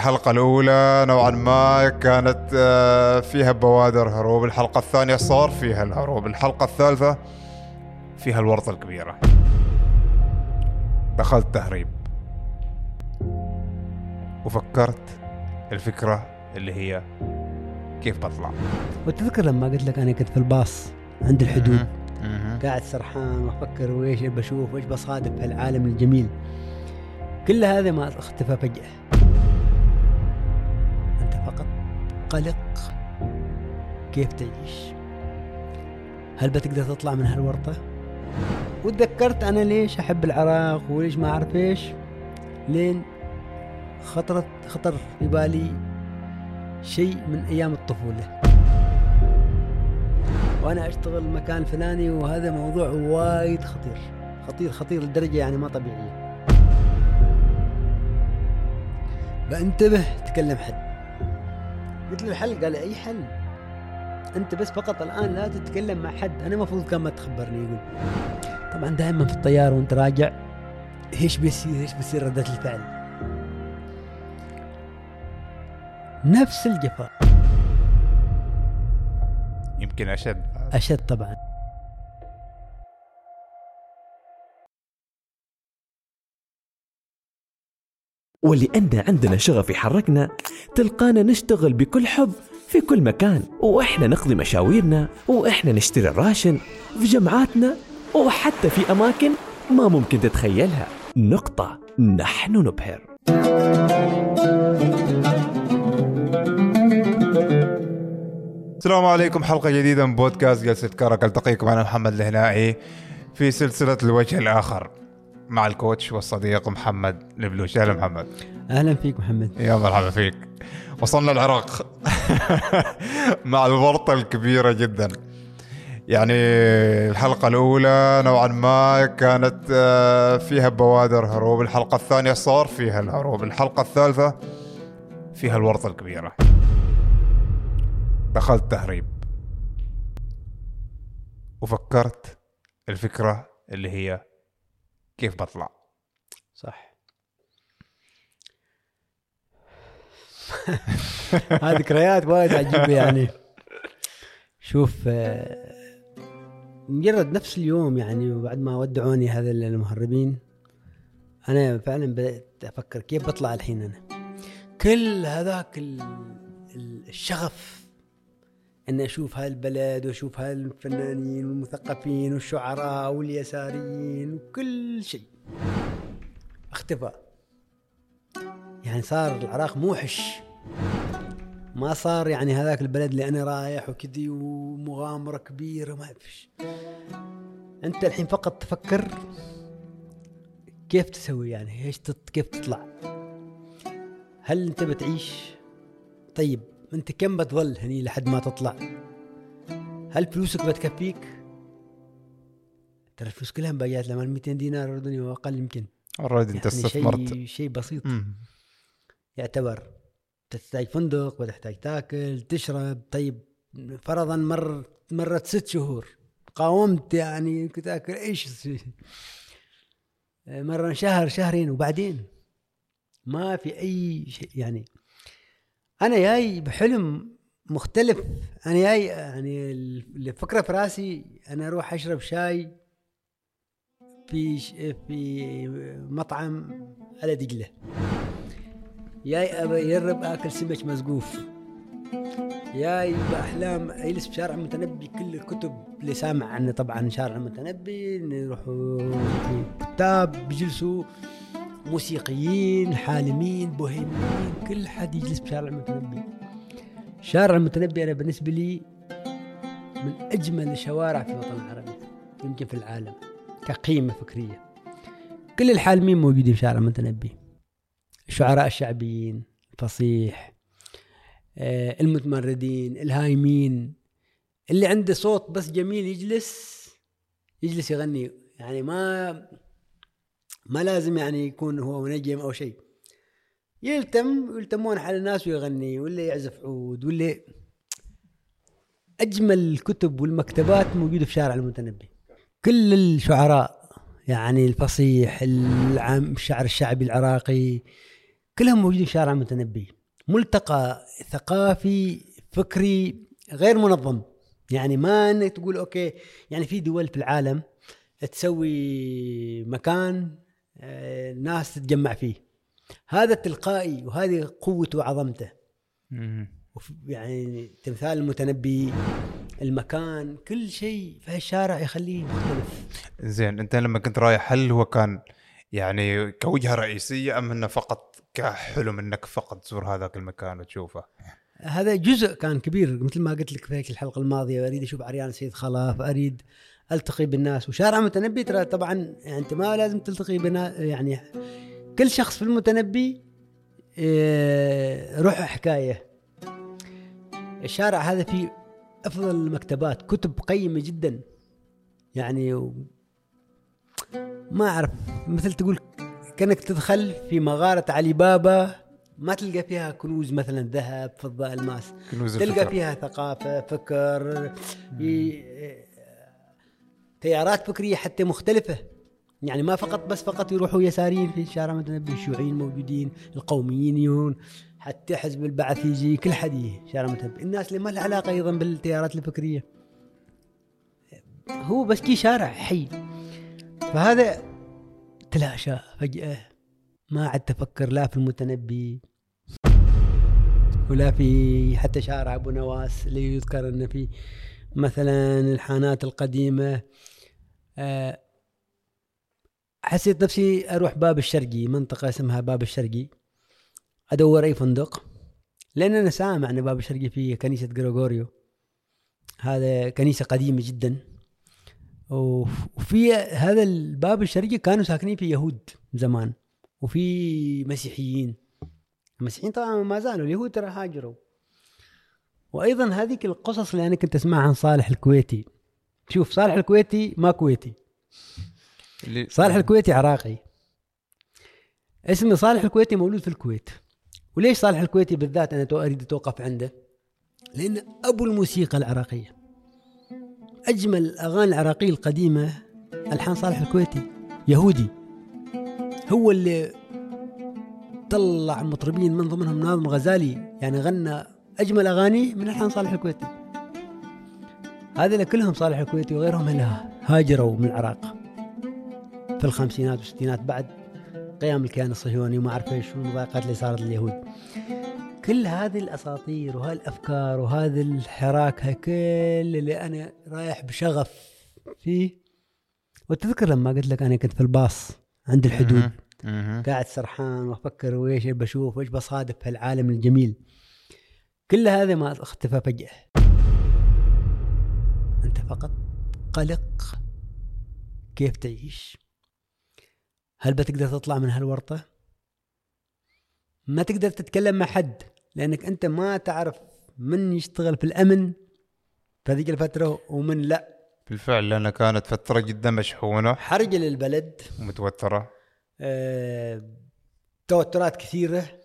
الحلقة الأولى نوعا ما كانت آه، فيها بوادر هروب. الحلقة الثانية صار فيها الهروب. الحلقة الثالثة فيها الورطة الكبيرة. دخلت تهريب. وفكرت الفكرة اللي هي كيف بطلع. وتذكر لما قلت لك أنا كنت في الباص عند الحدود. قاعد سرحان وأفكر وإيش بشوف وإيش بصادف في العالم الجميل. كل هذا ما اختفى فجأة. فقط قلق كيف تعيش؟ هل بتقدر تطلع من هالورطة؟ وتذكرت أنا ليش أحب العراق وليش ما أعرف إيش؟ لين خطرت خطر في بالي شيء من أيام الطفولة. وأنا أشتغل مكان فلاني وهذا موضوع وايد خطير خطير خطير لدرجة يعني ما طبيعية. بانتبه تكلم حد. قلت له الحل قال أي حل؟ أنت بس فقط الآن لا تتكلم مع حد. أنا المفروض كان ما تخبرني يقول. طبعا دائما في الطيارة وأنت راجع إيش بيصير إيش بيصير ردة الفعل؟ نفس الجفاء. يمكن أشد. أشد طبعا. ولأن عندنا شغف يحركنا تلقانا نشتغل بكل حب في كل مكان وإحنا نقضي مشاويرنا وإحنا نشتري الراشن في جمعاتنا وحتى في أماكن ما ممكن تتخيلها. نقطة. نحن نبهر. السلام عليكم حلقة جديدة من بودكاست جلسة كرك التقيكم أنا محمد الهنائي في سلسلة الوجه الآخر. مع الكوتش والصديق محمد البلوش أهلا محمد؟ أهلا فيك محمد. يا مرحبا فيك. وصلنا العراق. مع الورطة الكبيرة جدا. يعني الحلقة الأولى نوعا ما كانت آه، فيها بوادر هروب. الحلقة الثانية صار فيها الهروب. الحلقة الثالثة فيها الورطة الكبيرة. دخلت تهريب. وفكرت الفكرة اللي هي كيف بطلع؟ صح. هذه ذكريات وايد عجيبة يعني. شوف آه، مجرد نفس اليوم يعني وبعد ما ودعوني هذا المهربين أنا فعلا بدأت أفكر كيف بطلع الحين أنا. كل هذاك ال- ال- الشغف إني أشوف هالبلد وأشوف هالفنانين والمثقفين والشعراء واليساريين وكل شيء. أختفى. يعني صار العراق موحش ما صار يعني هذاك البلد اللي أنا رايح وكذي ومغامرة كبيرة ما فيش أنت الحين فقط تفكر كيف تسوي يعني؟ إيش. كيف تطلع؟ هل أنت بتعيش؟ طيب انت كم بتظل هني لحد ما تطلع؟ هل فلوسك بتكفيك؟ ترى الفلوس كلها مبيات لما 200 دينار أردني واقل يمكن. اوريدي انت استثمرت شيء شيء بسيط. مم. يعتبر تحتاج فندق وتحتاج تاكل تشرب. طيب فرضا مر مرت ست شهور قاومت يعني كنت آكل إيش؟ مرة شهر شهرين وبعدين ما في أي شيء يعني أنا جاي بحلم مختلف. أنا جاي يعني الفكرة في رأسي أنا أروح أشرب شاي في في مطعم على دجلة. جاي أجرب أكل سمك مسقوف جاي بأحلام أجلس بشارع المتنبي كل الكتب اللي سامع عنه طبعا شارع المتنبي نروحوا كتاب بيجلسوا موسيقيين حالمين بوهيميين كل حد يجلس بشارع المتنبي شارع المتنبي أنا بالنسبة لي من أجمل الشوارع في الوطن العربي يمكن في العالم كقيمة فكرية. كل الحالمين موجودين في شارع المتنبي الشعراء الشعبيين الفصيح آه، المتمردين الهايمين. اللي عنده صوت بس جميل يجلس يجلس يغني. يعني ما ما لازم يعني يكون هو منجم أو شيء. يلتم يلتمون حال الناس ويغني ولا يعزف عود ولا أجمل الكتب والمكتبات موجودة في شارع المتنبي. كل الشعراء يعني الفصيح العام الشعر الشعبي العراقي كلهم موجودين في شارع المتنبي. ملتقى ثقافي فكري غير منظم. يعني ما إنك تقول أوكي يعني في دول في العالم تسوي مكان ناس تتجمع فيه. هذا تلقائي وهذه قوته وعظمته. يعني تمثال المتنبي المكان كل شيء في هالشارع يخليه مختلف. زين انت لما كنت رايح هل هو كان يعني كوجهة رئيسية أم إنه فقط كحلم إنك فقط تزور هذاك المكان وتشوفه؟ هذا جزء كان كبير مثل ما قلت لك في الحلقة الماضية أريد أشوف عريان سيد خلاف أريد ألتقي بالناس. وشارع متنبي ترى طبعا يعني أنت ما لازم تلتقي بنا يعني كل شخص في المتنبي إيه، روحه حكاية. الشارع هذا فيه أفضل المكتبات كتب قيمة جدا. يعني ما أعرف مثل تقول كأنك تدخل في مغارة علي بابا ما تلقى فيها كنوز مثلا ذهب فضة ألماس. كنوز تلقى الفكر. فيها ثقافة فكر تيارات فكريه حتى مختلفة. يعني ما فقط بس فقط يروحوا يساريين في الشارع متنبي الشيوعيين موجودين القوميين يجون حتى حزب البعث يجي كل حد يجي شارع متنبي الناس اللي ما لها علاقة أيضا بالتيارات الفكريه هو بس كي شارع حي. فهذا تلاشى فجأة. ما عاد تفكر لا في المتنبي ولا في حتى شارع أبو نواس اللي يذكر إنه في مثلا الحانات القديمة. حسيت نفسي أروح باب الشرقي منطقة اسمها باب الشرقي. أدور أي فندق لأن أنا سامع إن باب الشرقي فيه كنيسة جريغوريو هذا كنيسة قديمة جدا. وف- وفي هذا الباب الشرقي كانوا ساكنين فيه يهود زمان وفي مسيحيين. المسيحيين طبعا ما زالوا اليهود ترى هاجروا. وأيضا هذيك القصص اللي أنا كنت أسمعها عن صالح الكويتي. شوف صالح الكويتي ما كويتي. صالح الكويتي عراقي. اسمي صالح الكويتي مولود في الكويت. وليش صالح الكويتي بالذات أنا أريد أتوقف عنده؟ لأن أبو الموسيقى العراقية. أجمل الأغاني العراقية القديمة ألحان صالح الكويتي يهودي. هو اللي طلع مطربين من ضمنهم ناظم غزالي يعني غنى أجمل أغاني من ألحان صالح الكويتي. هذول كلهم صالح الكويتي وغيرهم هنا هاجروا من العراق. في الخمسينات والستينات بعد قيام الكيان الصهيوني وما أعرف إيش والمضايقات اللي صارت لليهود. كل هذه الأساطير وهالافكار وهذا الحراك هاي كل اللي أنا رايح بشغف فيه. وتذكر لما قلت لك أنا كنت في الباص عند الحدود. قاعد سرحان وأفكر وإيش بشوف وإيش بصادف في العالم الجميل. كل هذا ما اختفى فجأة. أنت فقط قلق كيف تعيش؟ هل بتقدر تطلع من هالورطة؟ ما تقدر تتكلم مع حد لأنك أنت ما تعرف من يشتغل في الأمن في هذيك الفترة ومن لا. بالفعل لأنها كانت فترة جدا مشحونة. حرج للبلد. ومتوترة. آه، توترات كثيرة.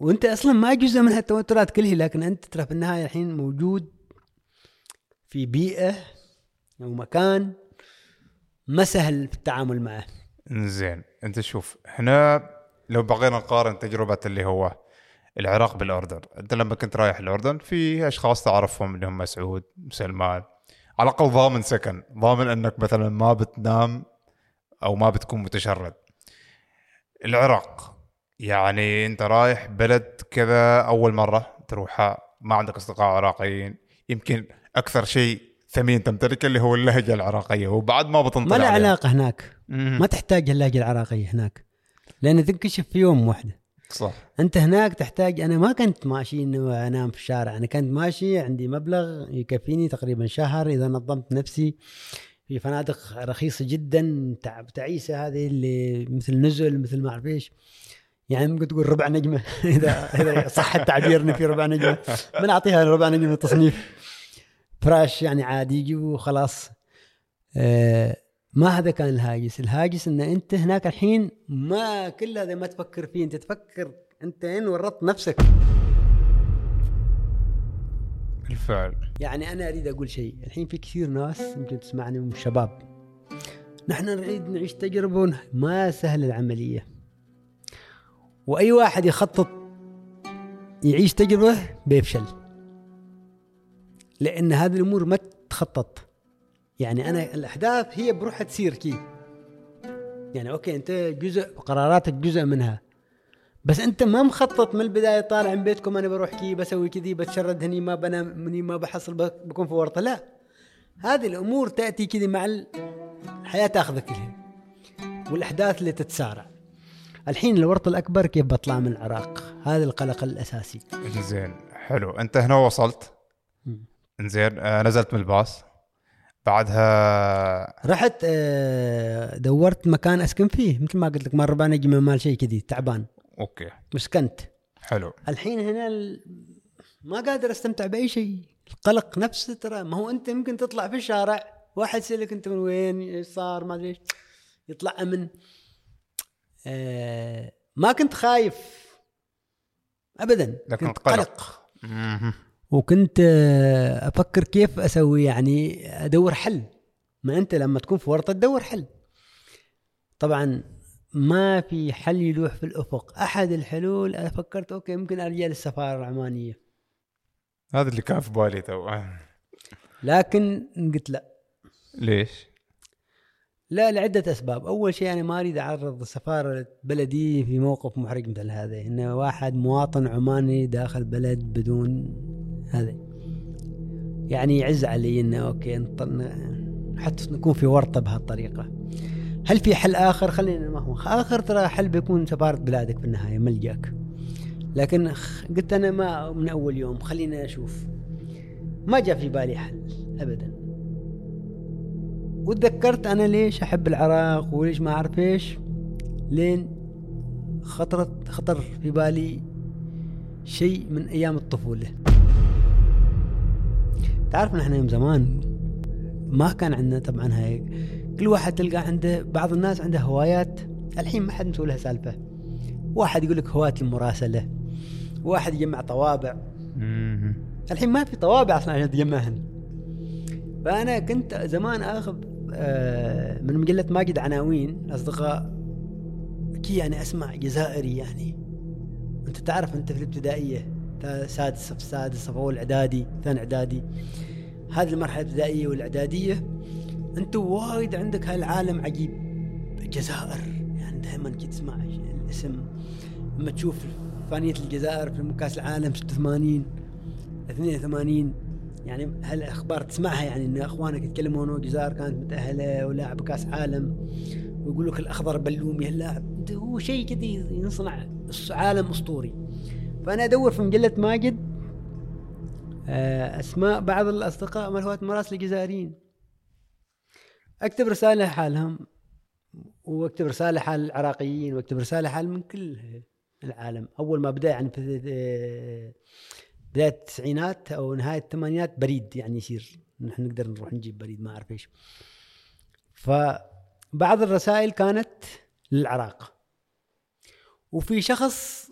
وانت أصلا ما جزء من هالتوترات كلها لكن انت ترى في النهاية الحين موجود في بيئة أو مكان ما سهل في التعامل معه. زين أنت شوف هنا لو بغينا نقارن تجربة اللي هو العراق بالأردن أنت لما كنت رايح الأردن في أشخاص تعرفهم اللي هم مسعود سلمان على الأقل ضامن سكن ضامن أنك مثلا ما بتنام أو ما بتكون متشرد. العراق يعني انت رايح بلد كذا أول مرة تروحها ما عندك أصدقاء عراقيين يمكن أكثر شيء ثمين تمتلكه اللي هو اللهجة العراقية وبعد ما بتنطلع ما له. علاقة هناك مم. ما تحتاج اللهجة العراقية هناك لأن تنكشف في يوم واحدة صح أنت هناك تحتاج أنا ما كنت ماشي إنه انام في الشارع أنا كنت ماشي عندي مبلغ يكفيني تقريبا شهر إذا نظمت نفسي في فنادق رخيصة جدا تع- تعيسة هذه اللي مثل نزل مثل ما أعرف إيش يعني ممكن تقول ربع نجمة. اذا إذا صح التعبير انه في ربع نجمة. بنعطيها ربع نجمة تصنيف فراش يعني عادي يجي وخلاص. آه ما هذا كان الهاجس. الهاجس إن أنت هناك الحين ما كل هذا ما تفكر فيه. أنت تفكر أنت وين ورطت نفسك. بالفعل. يعني أنا أريد أقول شيء. الحين في كثير ناس يمكن تسمعني من الشباب نحن نريد نعيش تجربة ما سهل العملية. وأي واحد يخطط يعيش تجربة بيفشل. لأن هذه الأمور ما تخطط. يعني أنا الأحداث هي بروحها تصير كي. يعني أوكي أنت جزء قراراتك جزء منها. بس أنت ما مخطط من البداية طالع من بيتكم أنا بروح كي بسوي كذي بتشرد هني ما بنام هني ما بحصل بك- بكون في ورطة. لا. هذه الأمور تأتي كذي مع ال- الحياة تأخذك لها والأحداث اللي تتسارع. الحين الورطة الأكبر كيف بطلع من العراق؟ هذا القلق الأساسي. زين حلو. أنت هنا وصلت. زين آه نزلت من الباص. بعدها رحت آه، دورت مكان أسكن فيه. مثل ما قلت لك مرة ربع نجمه مال شيء كذي تعبان. أوكي. مسكنت. حلو. الحين هنا ال... ما قادر أستمتع بأي شيء. القلق نفسه ترى ما هو أنت يمكن تطلع في الشارع واحد يسألك أنت من وين إيش صار ما أدري يطلع أمن. ما كنت خايف ابدا لكن كنت قلق. وكنت آه، أفكر كيف أسوي يعني أدور حل. ما أنت لما تكون في ورطة تدور حل. طبعا ما في حل يلوح في الأفق. أحد الحلول أنا فكرت okay يمكن أرجع للسفارة العمانية. هذا اللي كان في بالي تو. لكن قلت لا. ليش؟ لا لعدة أسباب. أول شيء أنا ما أريد أعرض سفارة بلدي في موقف محرج مثل هذا. إنه واحد مواطن عماني داخل بلد بدون هذا. يعني يعز علي إنه okay حتى نكون في ورطة بهالطريقة. هل في حل آخر؟ خلينا ما هو. آخر ترى حل بيكون سفارة بلادك في النهاية ملجأك. لكن قلت أنا ما من أول يوم خلينا أشوف. ما جاء في بالي حل أبداً. وتذكرت أنا ليش أحب العراق وليش ما أعرف إيش؟ لين خطرت خطر في بالي شيء من أيام الطفولة. تعرف نحن يوم زمان ما كان عندنا طبعا هاي. كل واحد تلقى عنده بعض الناس عنده هوايات الحين ما حد مسوي لها سالفة. واحد يقول لك هوايه المراسلة. واحد يجمع طوابع. الحين ما في طوابع أصلا عشان تجمعهن فأنا كنت زمان أخذ من مجله ماجد عناوين اصدقاء كي يعني اسمع جزائري يعني. أنت تعرف أنت في الابتدائية تا- سادس صف سادس صف اول إعدادي ثاني إعدادي. هذه المرحلة الابتدائية والإعدادية. أنت وايد عندك هالعالم عجيب. الجزائر يعني دائما كي تسمع الاسم. لما تشوف فانية الجزائر في كاس العالم 86 82 يعني هالاخبار تسمعها؟ يعني إن أخوانك يتكلمون الجزائر كانت متأهلة ولاعب كأس عالم ويقول لك الأخضر بلومي هاللاعب هو شيء كذا ينصنع عالم أسطوري. فأنا أدور في مجلة ماجد آه، أسماء بعض الأصدقاء من هواة مراسل الجزائريين أكتب رسالة حالهم وأكتب رسالة حال العراقيين وأكتب رسالة حال من كل العالم. أول ما بدأ يعني في بداية التسعينات أو نهاية الثمانينات بريد يعني يصير. نحن نقدر نروح نجيب بريد ما أعرف إيش. فبعض الرسائل كانت للعراق. وفي شخص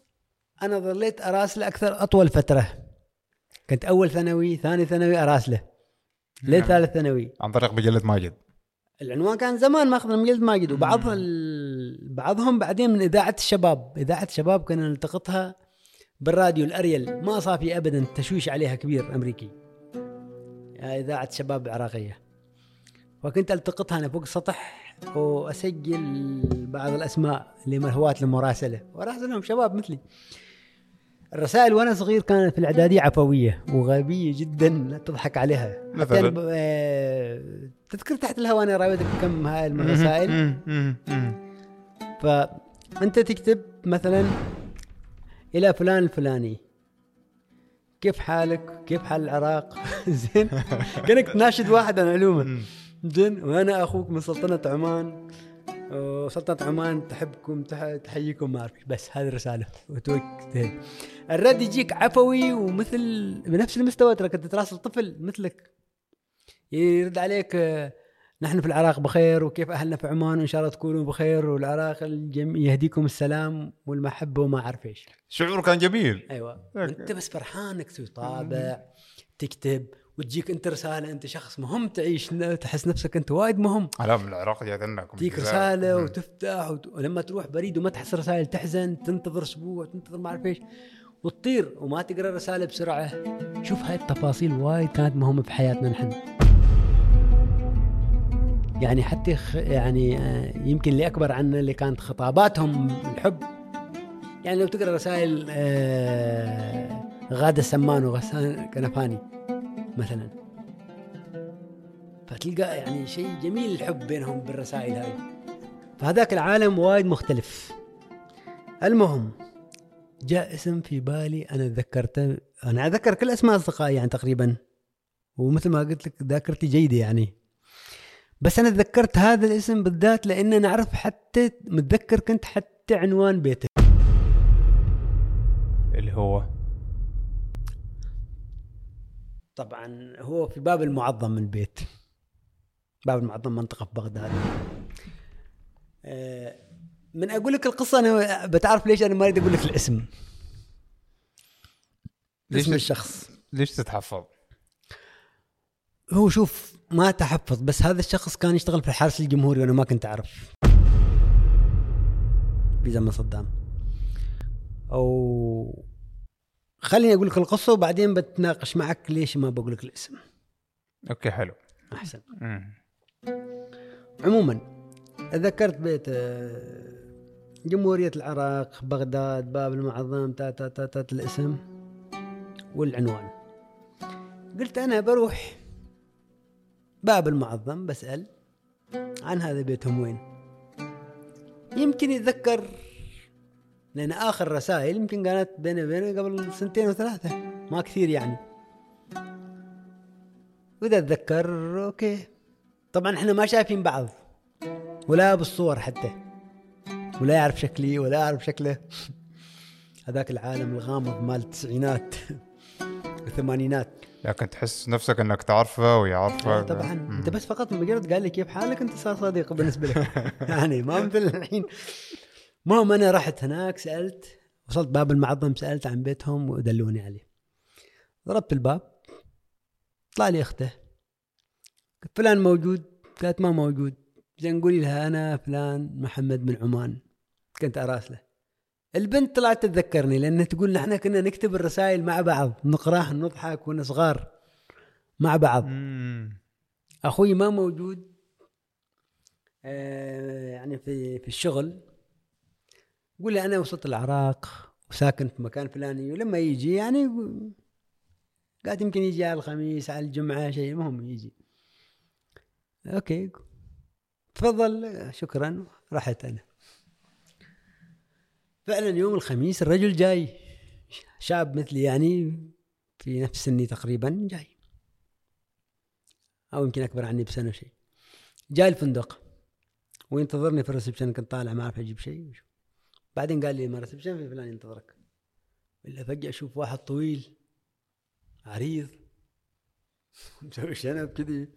أنا ظليت اراسله أكثر أطول فترة. كنت أول ثانوي ثاني ثانوي اراسله لين نعم. ثالث ثانوي. عن طريق مجلة ماجد. العنوان كان زمان ماخذ من مجلة ماجد. وبعض ال... بعضهم بعدين من إذاعة الشباب. إذاعة الشباب كنا نلتقطها بالراديو الأريل ما صافي ابدا تشويش عليها كبير أمريكي. إذاعة شباب عراقيه فكنت ألتقطها أنا فوق السطح وأسجل بعض الأسماء اللي من هواة المراسله واراسلهم شباب مثلي. الرسائل وأنا صغير كانت في الإعدادية عفوية وغبية جدا لا تضحك عليها. مثلاً؟ آه، تذكر تحت الهواء أنا راودك كم هاي الرسائل. فانت تكتب مثلا إلى فلان الفلاني كيف حالك؟ كيف حال العراق؟ زين كأنك تناشد واحد عن علومه. زين وأنا أخوك من سلطنة عمان وسلطنة عمان تحبكم تح- تحييكم ما أعرف. بس هذه الرسالة وتوك- الرد يجيك عفوي ومثل بنفس المستوى ترى كنت تراسل طفل مثلك يرد عليك نحن في العراق بخير وكيف أهلنا في عمان وان شاء الله تكونوا بخير والعراق. يهديكم السلام والمحبة وما أعرف إيش. شعور كان جميل. أيوه. أوكي. أنت بس فرحان إنك تسوي طابع تكتب وتجيك أنت رسالة أنت شخص مهم تعيش تحس نفسك أنت وايد مهم. لا من العراق جات لنا تجيك رسالة وتفتح وت... ولما تروح بريد وما تحس رسائل تحزن تنتظر أسبوع تنتظر ما أعرف إيش وتطير وما تقرأ الرسالة بسرعة. شوف هاي التفاصيل وايد كانت مهمة بحياتنا نحن. يعني حتى. يعني آه، يمكن اللي أكبر عنا اللي كانت خطاباتهم الحب. يعني لو تقرأ رسائل آه، غادة السمان وغسان كنفاني مثلا. فتلقى يعني شيء جميل الحب بينهم بالرسائل هاي فهذاك العالم وايد مختلف. المهم جاء اسم في بالي أنا تذكرته أنا اتذكر كل أسماء أصدقائي يعني تقريبا. ومثل ما قلت لك ذاكرتي جيدة يعني. بس أنا تذكرت هذا الاسم بالذات لأن أنا أعرف حتى متذكر كنت حتى عنوان بيته اللي هو؟ طبعا هو في باب المعظم من البيت باب المعظم منطقة في بغداد. آه، من أقول لك القصة أنا بتعرف ليش أنا ما أريد أقول لك الاسم. ليش اسم الشخص. ليش تتحفظ؟ هو شوف ما تحفظ بس هذا الشخص كان يشتغل في الحرس الجمهوري وأنا ما كنت أعرف. في زمن صدام. أو خليني أقول لك القصة وبعدين بتناقش معك ليش ما بقول لك الاسم. أوكي حلو. أحسن. مم. عموما تذكرت بيت آه، جمهورية العراق بغداد باب المعظم تا تا تا تا الاسم والعنوان. قلت أنا بروح باب المعظم بسأل عن هذا بيتهم وين؟ يمكن يتذكر لأن آخر رسائل يمكن كانت بيني وبينه قبل سنتين وثلاثة ما كثير يعني. وإذا أتذكر أوكي. طبعا إحنا ما شايفين بعض ولا بالصور حتى ولا يعرف شكلي ولا يعرف شكله. هذاك العالم الغامض مال التسعينات والثمانينات. لكن تحس نفسك إنك تعرفه ويعرفك طبعا. مم. أنت بس فقط مجرد قال لي كيف حالك أنت صار صديق بالنسبة لك. يعني ما مثل الحين. المهم أنا رحت هناك سألت وصلت باب المعظم سألت عن بيتهم ودلوني عليه. ضربت الباب. طلع لي أخته. قلت فلان موجود؟ قالت ما موجود. زين قولي لها أنا فلان محمد من عمان. كنت أراسله. البنت طلعت تتذكرني لأن تقول نحن كنا نكتب الرسائل مع بعض نقرأها نضحك وأنا صغار مع بعض. مم. أخوي ما موجود آه يعني في في الشغل. قول لي أنا وصلت العراق وساكن في مكان فلاني ولما يجي يعني قاعد يمكن يجي على الخميس على الجمعة شيء المهم يجي. أوكي تفضل شكرا رحت أنا. فعلا يوم الخميس الرجل جاي. شاب مثلي يعني في نفس سني تقريبا جاي. أو يمكن أكبر عني بسنة شيء جاي الفندق. وينتظرني في ال reception كنت طالع ما أعرف أجيب شيء. بعدين قال لي ما ال reception في فلان ينتظرك. الا فجأة أشوف واحد طويل عريض. مسوي شنب كذي.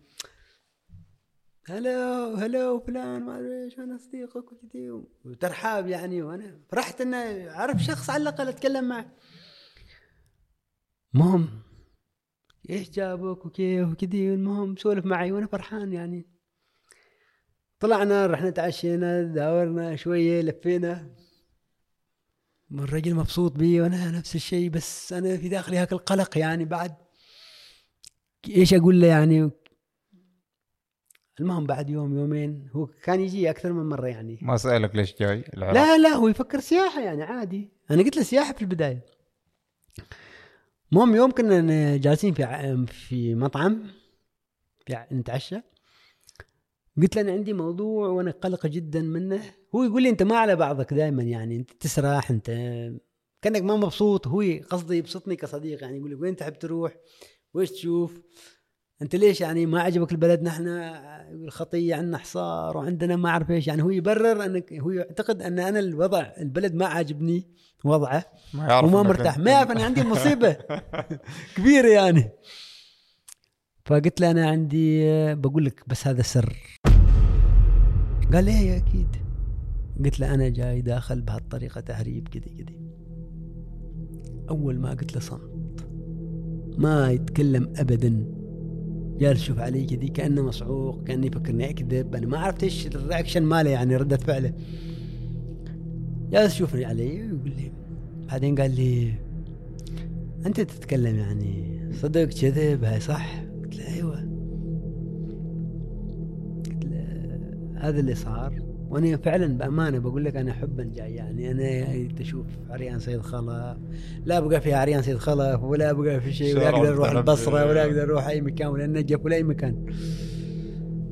هلا هلا فلان ما أدري إيش أنا صديقك وكذي. وترحاب يعني وأنا فرحت انه أعرف شخص على الأقل أتكلم معه. مهم إيش جابك وكيف وكذي؟ المهم سولف معي وأنا فرحان يعني. طلعنا رحنا تعشينا داورنا شوية لفينا. الرجل مبسوط بي وأنا نفس الشيء بس أنا في داخلي هاك القلق يعني بعد. إيش أقول له يعني؟ المهم بعد يوم يومين هو كان يجي أكثر من مرة يعني. ما سألك ليش جاي؟ العراق. لا لا هو يفكر سياحة يعني عادي. أنا قلت له سياحة في البداية. المهم يوم كنا جالسين في في مطعم في نتعشى. قلت له أنا عندي موضوع وأنا قلق جدا منه. هو يقول لي أنت ما على بعضك دائما يعني أنت تسرح أنت كأنك ما مبسوط. هو قصدي يبسطني كصديق يعني يقول لي وين تحب تروح؟ ويش تشوف؟ انت ليش يعني ما عجبك البلد نحن؟ يقول خطيه عندنا حصار وعندنا ما أعرف إيش. يعني هو يبرر أنك هو يعتقد أن أنا الوضع البلد ما عاجبني وضعه ما يعرف وما مرتاح. ما يعرف إني عندي مصيبة كبيرة يعني. فقلت له أنا عندي بقول لك بس هذا سر. قال إيه أكيد. قلت له أنا جاي داخل بهالطريقة تهريب كذي كذي. أول ما قلت له صمت. ما يتكلم ابدا. جالس يشوف علي كذي كأنه مصعوق كاني يفكرني اكذب أنا ما عرفت إيش الرياكشن ماله يعني ردة فعله. جالس يشوفني علي ويقول لي بعدين قال لي أنت تتكلم يعني صدق كذب هاي صح؟ قلت له أيوه. قلت له هذا اللي صار. وأنا فعلا بأمانة بقول لك أنا حبا جاي يعني أنا أشوف عريان سيد خلف. لا أبغى في عريان سيد خلف ولا أبغى في شيء ولا أقدر أروح البصرة ولا أقدر أروح أي مكان ولا النجف ولا أي مكان.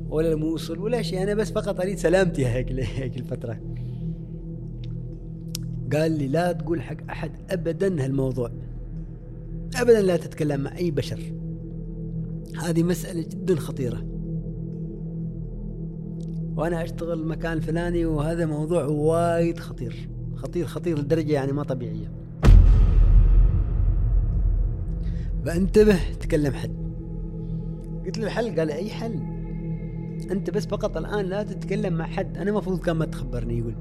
ولا الموصل ولا شيء أنا بس فقط أريد سلامتي هيك هيك الفترة. قال لي لا تقول حق أحد ابدا هالموضوع. ابدا لا تتكلم مع أي بشر. هذه مسألة جدا خطيرة. وأنا أشتغل المكان الفلاني وهذا موضوع وايد خطير. خطير خطير لدرجة يعني ما طبيعية. فانتبه تكلم حد. قلت له الحل؟ قال أي حل؟ أنت بس فقط الآن لا تتكلم مع حد. أنا المفروض كان ما تخبرني يقول.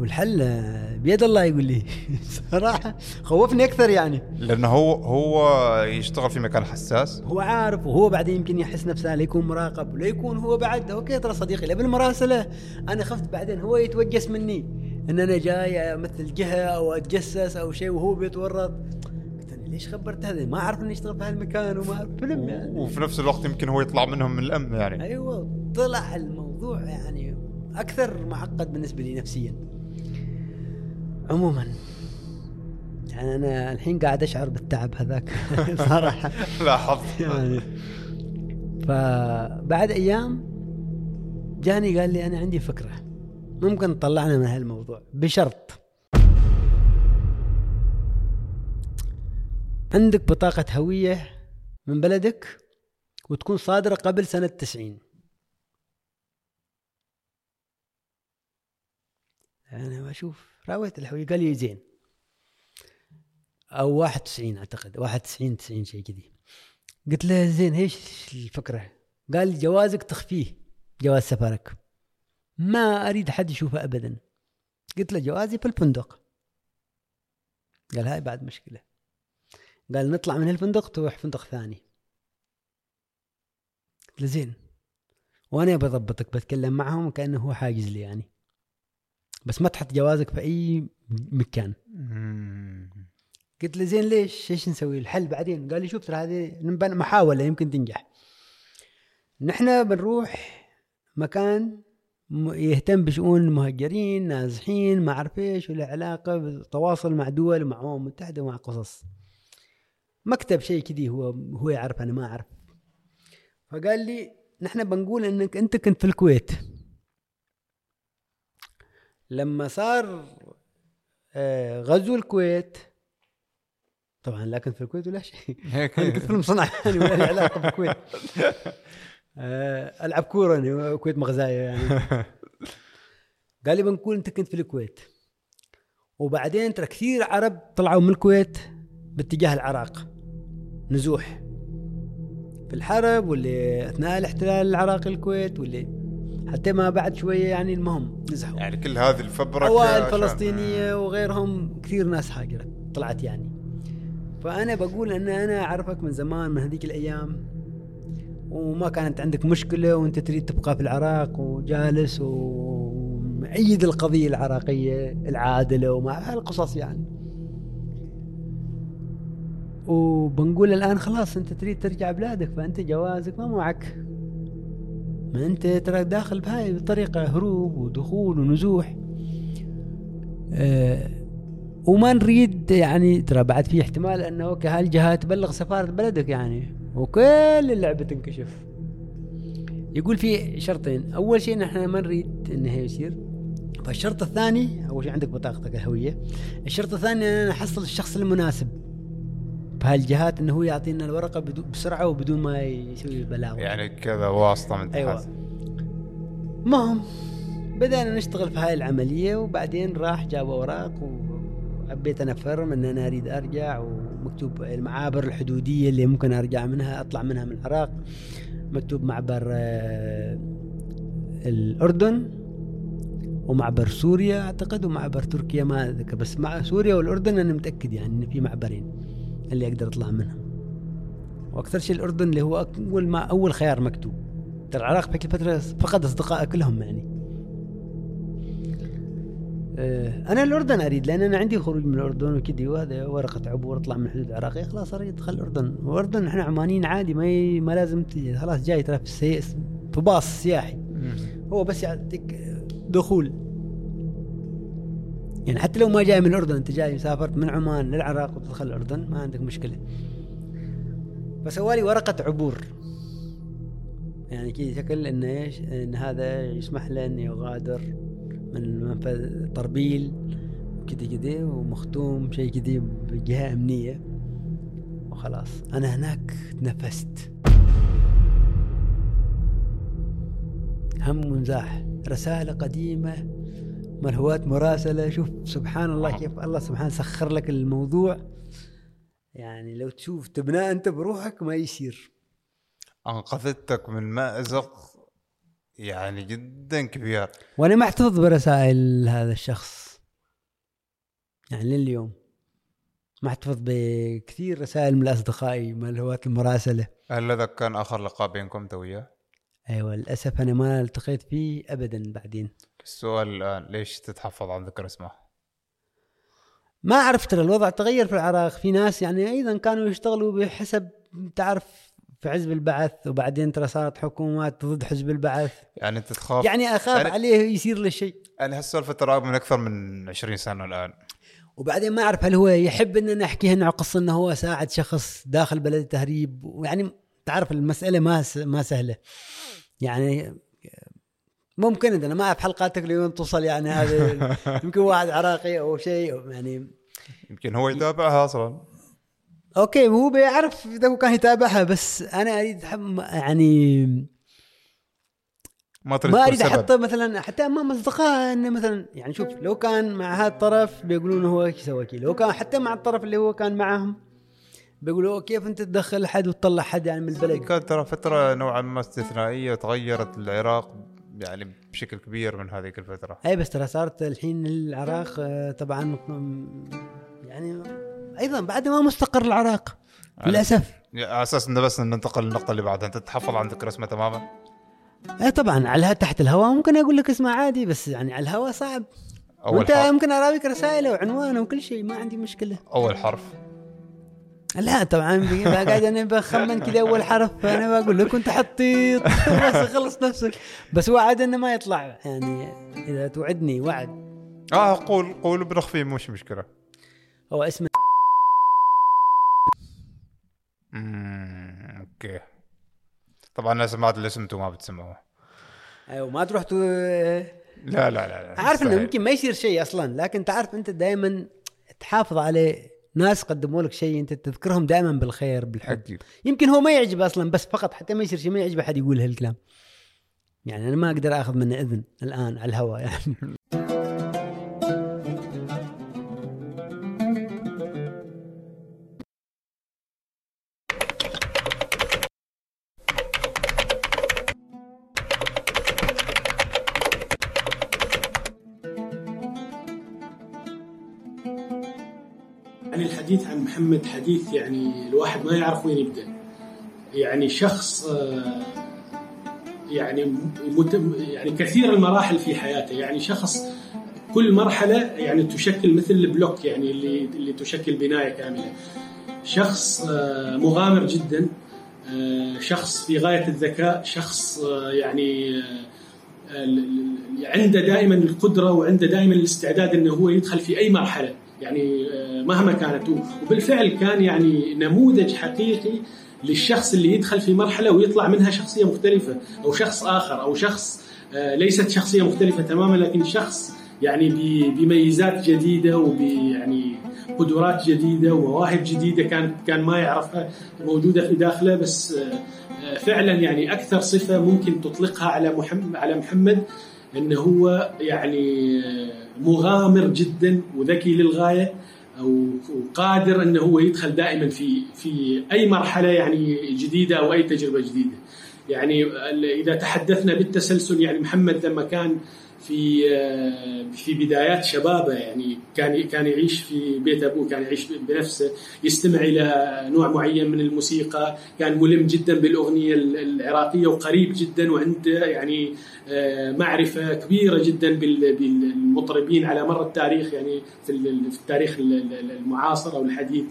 والحل بيد الله يقول لي. صراحة خوفني أكثر يعني. لأنه هو هو يشتغل في مكان حساس. هو عارف وهو بعدين يمكن يحس نفسه لا يكون مراقب ولا يكون هو بعد. أوكي ترى صديقي لا بالمراسلة. أنا خفت بعدين هو يتوجس مني. إن أنا جاي أمثل جهة أو أتجسس أو شيء وهو بيتورط. ليش خبرت هذا؟ ما أعرف إني اشتغل في هالمكان وما أعرف. فيلم يعني. وفي نفس الوقت يمكن هو يطلع منهم من الأمن يعني. أيوه طلع الموضوع يعني أكثر معقد بالنسبة لي نفسيا. عموما. يعني أنا الحين قاعد أشعر بالتعب هذاك. صراحة. لاحظت يعني. فبعد أيام جاني قال لي أنا عندي فكرة. ممكن تطلعنا من هالموضوع. بشرط. عندك بطاقة هوية من بلدك وتكون صادرة قبل سنة 90 أنا بشوف راويت الهوية قال لي زين. أو 91 أعتقد 91 90 شيء كذي. قلت له زين إيش الفكرة؟ قال جوازك تخفيه جواز سفرك. ما أريد حد يشوفه أبدا. قلت له جوازي في الفندق. قال هاي بعد مشكلة. قال نطلع من الفندق تروح فندق ثاني. قلت له زين وأنا بضبطك بتكلم معهم كأنه هو حاجز لي يعني. بس ما تحط جوازك في أي مكان. قلت له زين ليش؟ إيش نسوي؟ الحل بعدين. قال لي شوف ترى هذه محاولة يمكن تنجح. نحن بنروح مكان يهتم بشؤون المهجرين نازحين ما أعرف إيش وله علاقة بالتواصل مع دول ومع أمم متحدة ومع قصص. مكتب شيء كذي هو هو يعرف أنا ما أعرف. فقال لي نحن بنقول إنك أنت كنت في الكويت. لما صار آه، غزو الكويت. طبعا لا كنت في الكويت ولا شيء. أنا كنت فيلم صنع يعني ولا لي علاقة بالكويت. آه، ألعب كورة أنا الكويت مغزاية يعني. قال لي بنقول أنت كنت في الكويت. وبعدين ترى كثير عرب طلعوا من الكويت باتجاه العراق. نزوح. في الحرب واللي أثناء الاحتلال العراقي الكويت واللي حتى ما بعد شوية يعني المهم نزحوا يعني كل هذه الفبركه أوائل فلسطينية وغيرهم كثير ناس هاجرت طلعت يعني. فأنا بقول إن أنا أعرفك من زمان من هذيك الأيام وما كانت عندك مشكلة وأنت تريد تبقى في العراق وجالس ومؤيد القضية العراقية العادلة وما هالقصص يعني. وبنقول الآن خلاص أنت تريد ترجع بلادك فأنت جوازك ما معك ما أنت ترى داخل بهاي بطريقه هروب ودخول ونزوح. آه وما نريد يعني ترى بعد في احتمال أنه أوكي هالجهات تبلغ سفارة بلدك يعني وكل اللعبة تنكشف. يقول في شرطين أول شيء نحن ما نريد انه يصير. فالشرط الثاني أول شيء عندك بطاقتك الهوية. الشرط الثاني ان نحصل الشخص المناسب. بهالجهات إنه هو يعطينا الورقة بسرعة وبدون ما يسوي بلاغ. يعني كذا واسطة من أيوه. المهم بدأنا نشتغل في هاي العملية وبعدين راح جاب أوراق وعبيت أنا فرم إن أنا أريد أرجع ومكتوب المعابر الحدودية اللي ممكن أرجع منها أطلع منها من العراق. مكتوب معبر آه، الأردن ومعبر سوريا. أعتقد ومعبر تركيا ما أذكر بس مع سوريا والأردن أنا متأكد يعني إن في معبرين. اللي أقدر أطلع منهم وأكثر شيء الأردن اللي هو أول ما أول خيار مكتوب. ترى العراق بهيك الفترة فقد اصدقائه كلهم يعني. آه، أنا الأردن أريد لأن أنا عندي خروج من الأردن وكذي وهذا ورقة عبور اطلع من الحدود العراقية خلاص أريد ادخل الأردن. والاردن إحنا عمانيين عادي ما ي... ما لازم تجي خلاص جاي ترى. في باص سياحي. هو بس يعطيك دخول. يعني حتى لو ما جاي من الأردن أنت جاي سافرت من عمان للعراق وتدخل الأردن ما عندك مشكلة. فسوى لي ورقة عبور. يعني كذا شكل انه إيش؟ إن هذا يسمح له إنه يغادر من منفذ طربيل وكذا كذا ومختوم شيء كذا بجهة أمنية. وخلاص. أنا هناك تنفست. هم منزاح. رسالة قديمة ملهوات مراسلة. شوف سبحان الله كيف الله سبحانه سخر لك الموضوع. يعني لو تشوف تبناه أنت بروحك ما يصير. أنقذتك من مأزق يعني جدا كبير. وأنا محتفظ برسائل هذا الشخص. يعني لليوم محتفظ بكثير رسائل من اصدقائي ملهوات المراسلة. هل هذا كان آخر لقاء بينكم انت وياه؟ أيوه للأسف أنا ما التقيت فيه ابدا بعدين. السؤال الآن ليش تتحفظ عن ذكر اسمه؟ ما أعرف ترى الوضع تغير في العراق. في ناس يعني أيضا كانوا يشتغلوا بحسب تعرف في حزب البعث وبعدين ترى صارت حكومات ضد حزب البعث. يعني أنت تخاف؟ يعني أخاف يعني- عليه يصير له شيء. يعني هالسالفه ترى من أكثر من 20 سنة الآن. وبعدين ما أعرف هل هو يحب ان نحكي انه قصة إنه هو ساعد شخص داخل بلد التهريب ويعني تعرف المسألة ما س- ما سهلة. يعني ممكن أنا ما أعرف حلقاتك لوين توصل يعني هذا يمكن واحد عراقي أو شيء يعني يمكن هو يتابعها أصلا okay هو بيعرف إذا هو كان يتابعها بس أنا أريد يعني ما تريد ما أريد. أحطه مثلا حتى امام اصدقائه إنه مثلا يعني شوف لو كان مع هذا الطرف بيقولون هو إيش سوى كذا لو كان حتى مع الطرف اللي هو كان معهم بيقولوا كيف أنت تدخل حد وتطلع حد يعني من البلد كانت ترى فترة نوعا ما استثنائية تغيرت العراق يعني بشكل كبير من هذيك الفترة. أي بس ترى صارت الحين العراق آه، طبعا يعني أيضا بعد ما مستقر العراق للأسف. على أساس إنه بس ننتقل للنقطة اللي بعدها. أنت تتحفظ عن ذكر اسمه تماما؟ أي طبعا على تحت الهواء ممكن أقول لك اسمه عادي بس يعني على الهواء صعب. أول وأنت حرف. ممكن اراويك رسائله وعنوانه وكل شيء ما عندي مشكلة. أول حرف. لا طبعا قاعد أنا بخمن كذا أول حرف فأنا بقول لك كنت حطيت. بس خلص نفسك. بس وعد إنه ما يطلع. يعني إذا توعدني وعد. آه قول قول بنخفي مش مشكلة. هو اسمه امم okay. طبعا أنا سمعت الاسم أنتم ما بتسمعوه. أيوه ما تروح تو... لا لا لا, لا. عارف إنه. يمكن ما يصير شيء أصلا لكن تعرف أنت دائما تحافظ عليه ناس قدموا لك شيء أنت تذكرهم دائما بالخير بالحب. أكيد. يمكن هو ما يعجبه أصلا بس فقط حتى ما يصير شيء ما يعجبه أحد يقول هالكلام. يعني أنا ما أقدر آخذ منه إذن الآن على الهواء. يعني محمد حديث يعني الواحد ما يعرف وين يبدأ. يعني شخص آه، يعني يعني كثير المراحل في حياته. يعني شخص كل مرحلة يعني تشكل مثل البلوك يعني اللي اللي تشكل بناية كاملة. شخص آه، مغامر جدا آه، شخص في غاية الذكاء شخص يعني عنده دائما القدرة وعنده دائما الاستعداد إنه هو يدخل في أي مرحلة. يعني آه، مهما كانت. وبالفعل كان يعني نموذج حقيقي للشخص اللي يدخل في مرحلة ويطلع منها شخصية مختلفة أو شخص آخر أو شخص آه، ليست شخصية مختلفة تماما لكن شخص يعني بميزات جديدة وب يعني قدرات جديدة ومواهب جديدة كان كان ما يعرفها موجودة في داخله. بس آه، فعلا يعني أكثر صفة ممكن تطلقها على محمد على محمد انه هو يعني مغامر جدا وذكي للغاية وقادر أنه هو يدخل دائما في في أي مرحلة يعني جديدة أو أي تجربة جديدة. يعني إذا تحدثنا بالتسلسل يعني محمد لما كان في آه، في بدايات شبابه يعني كان كان يعيش في بيت أبوه كان يعيش بنفسه يستمع إلى نوع معين من الموسيقى كان ملم جدا بالأغنية ال- العراقية وقريب جدا وعنده يعني آه، معرفة كبيرة جدا بال- بالمطربين على مر التاريخ يعني في ال- في التاريخ ال- ال- المعاصر أو الحديث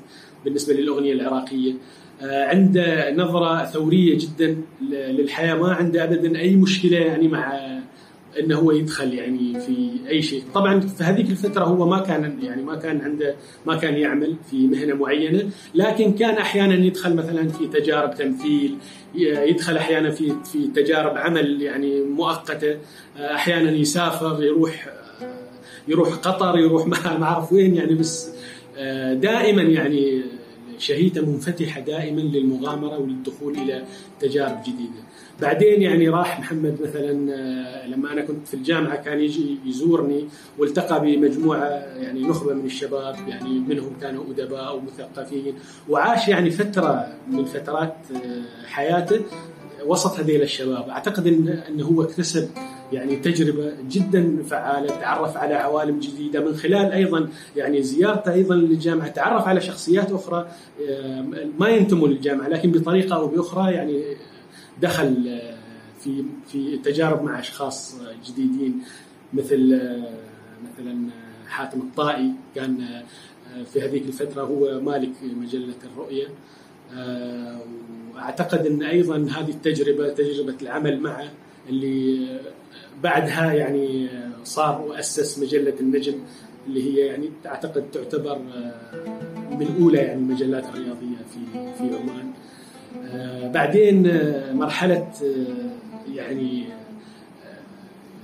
بالنسبة للأغنية العراقية. آه، عنده نظرة ثورية جدا للحياة ما عنده ابدا أي مشكلة يعني مع إنه هو يدخل يعني في أي شيء، طبعا في هذيك الفترة هو ما كان يعني ما كان عنده ما كان يعمل في مهنة معينة، لكن كان أحيانا يدخل مثلا في تجارب تمثيل، يدخل أحيانا في في تجارب عمل يعني مؤقتة، أحيانا يسافر يروح يروح قطر يروح ما أعرف وين يعني بس دائما يعني شهيته منفتحة دائما للمغامرة وللدخول إلى تجارب جديدة. بعدين يعني راح محمد مثلا آه، لما أنا كنت في الجامعة كان يجي يزورني والتقى بمجموعة يعني نخبة من الشباب يعني منهم كانوا أدباء ومثقفين وعاش يعني فترة من فترات آه، حياته وسط هذيل الشباب. أعتقد إن انه هو اكتسب يعني تجربة جدا فعالة تعرف على عوالم جديدة من خلال أيضا يعني زيارته أيضا للجامعة تعرف على شخصيات أخرى آه، ما ينتموا للجامعة لكن بطريقة أو بأخرى يعني دخل آه، في في تجارب مع أشخاص جديدين مثل آه، مثلا آه، حاتم الطائي. كان في هذيك الفترة هو مالك مجلة الرؤية. وأعتقد إن أيضا هذه التجربة تجربة العمل معه اللي بعدها يعني صار واسس مجلة النجم اللي هي يعني اعتقد تعتبر من اولى يعني المجلات الرياضية في في عمان. بعدين آه، مرحلة آه، يعني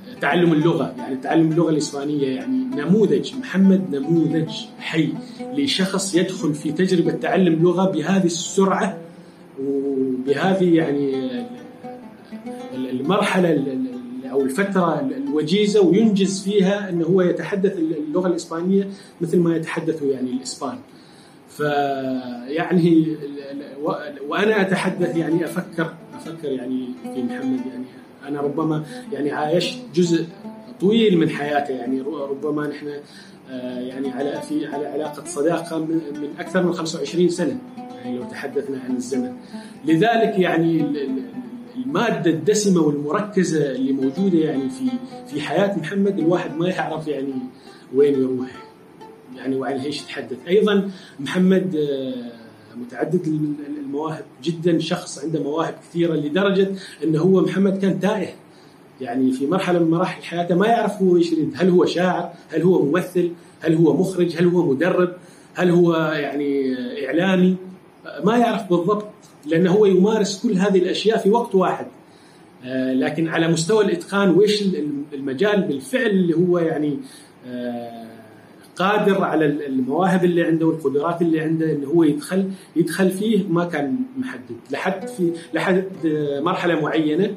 آه، تعلم اللغة يعني تعلم اللغة الإسبانية يعني نموذج محمد نموذج حي لشخص يدخل في تجربة تعلم لغة بهذه السرعة وبهذه يعني آه، المرحلة ال- ال- أو الفترة الوجيزة وينجز فيها انه هو يتحدث اللغة الإسبانية مثل ما يتحدث يعني الإسبان. فيعني وأنا أتحدث يعني أفكر أفكر يعني في محمد يعني أنا ربما يعني عايشت جزء طويل من حياته يعني ربما نحن آه، يعني على في على علاقة صداقة من أكثر من 25 سنة يعني لو تحدثنا عن الزمن. لذلك يعني ال- ال- المادة الدسمة والمركزة اللي موجودة يعني في في حياة محمد الواحد ما يعرف يعني وين يروح. يعني وعن إيش يتحدث. أيضا محمد آه، متعدد الم- المواهب جدا شخص عنده مواهب كثيرة لدرجة انه هو محمد كان تائه. يعني في مرحلة من مراحل حياته ما يعرف هو إيش يريد. هل هو شاعر؟ هل هو ممثل؟ هل هو مخرج؟ هل هو مدرب؟ هل هو يعني إعلامي؟ ما يعرف بالضبط لأنه هو يمارس كل هذه الأشياء في وقت واحد. آه، لكن على مستوى الإتقان وإيش المجال بالفعل اللي هو يعني آه، قادر على المواهب اللي عنده والقدرات اللي عنده إنه هو يدخل يدخل فيه ما كان محدد لحد في لحد آه، مرحلة معينة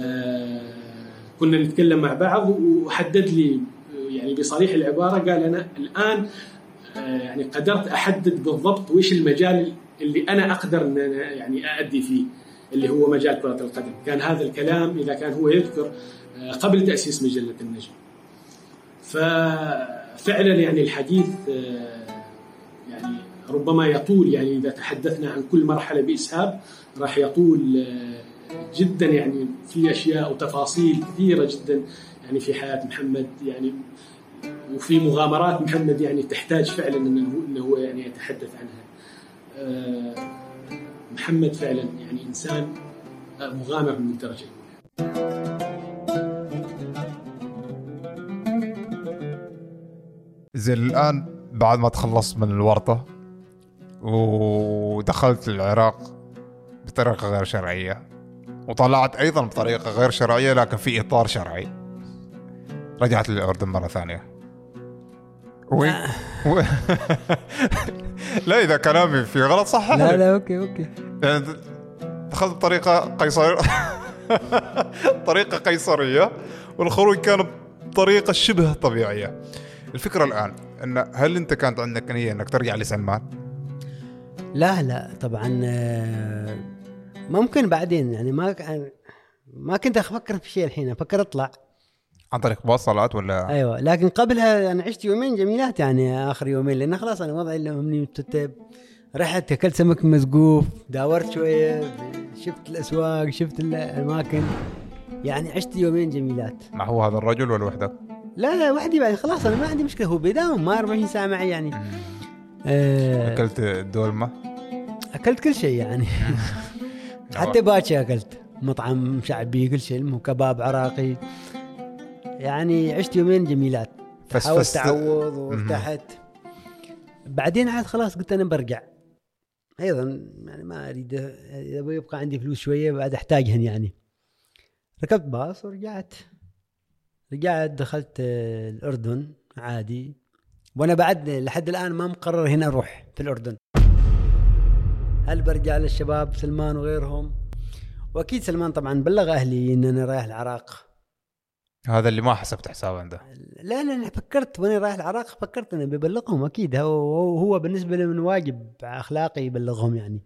آه، كنا نتكلم مع بعض وحدد لي آه، يعني بصريح العبارة قال أنا الآن يعني قدرت أحدد بالضبط وش المجال اللي أنا أقدر إن أنا يعني أأدي فيه اللي هو مجال كرة القدم، كان هذا الكلام إذا كان هو يذكر قبل تأسيس مجلة النجم. ففعلا يعني الحديث آه، يعني ربما يطول يعني إذا تحدثنا عن كل مرحلة بإسهاب راح يطول آه، جدا يعني في أشياء وتفاصيل كثيرة جدا يعني في حياة محمد يعني وفي مغامرات محمد يعني تحتاج فعلا إنه هو يعني يتحدث عنها. آه، محمد فعلا يعني إنسان مغامر من الدرجه الاولى. زين الآن بعد ما تخلصت من الورطة ودخلت العراق بطريقة غير شرعية وطلعت أيضا بطريقة غير شرعية لكن في إطار شرعي. رجعت للأردن مرة ثانية. وين؟ و... لا إذا كلامي في غلط صح لا لا okay okay. يعني دخلت بطريقة قسر طريقة قسرية والخروج كان بطريقة شبه طبيعية. الفكرة الآن إن هل أنت كانت عندك نية إنك ترجع لسلمان؟ لا لا طبعا آه، ممكن بعدين يعني ما ما كنت أفكر في شيء الحين أفكر أطلع. عن طريق باص ولا؟ أيوه لكن قبلها أنا عشت يومين جميلات يعني آخر يومين لأن خلاص أنا وضعي اللي مني متتب رحت أكلت سمك مسقوف داورت شوية شفت الأسواق شفت الأماكن. يعني عشت يومين جميلات. مع هو هذا الرجل ولا وحدك؟ لا لا وحدي بعد خلاص أنا ما عندي مشكلة. هو بيداوم ما 24 ساعه معي يعني. آه أكلت دولمة؟ أكلت كل شيء يعني. حتى باتشي أكلت. مطعم شعبي كل شيء المهم كباب عراقي. يعني عشت يومين جميلات. حاولت تعوض وارتحت. بعدين عاد خلاص قلت أنا برجع. أيضا يعني ما أريد إذا يبقى عندي فلوس شوية بعد أحتاجهن يعني. ركبت باص ورجعت. رجعت دخلت الأردن عادي. وأنا بعد لحد الآن ما مقرر هنا أروح في الأردن. هل برجع للشباب سلمان وغيرهم؟ وأكيد سلمان طبعا بلغ أهلي إن أنا رايح العراق. هذا اللي ما حسبت حساب عنده لا لا أنا فكرت وأنا رايح العراق فكرت انه ببلغهم أكيد. هو هو بالنسبة له من واجب أخلاقي يبلغهم يعني.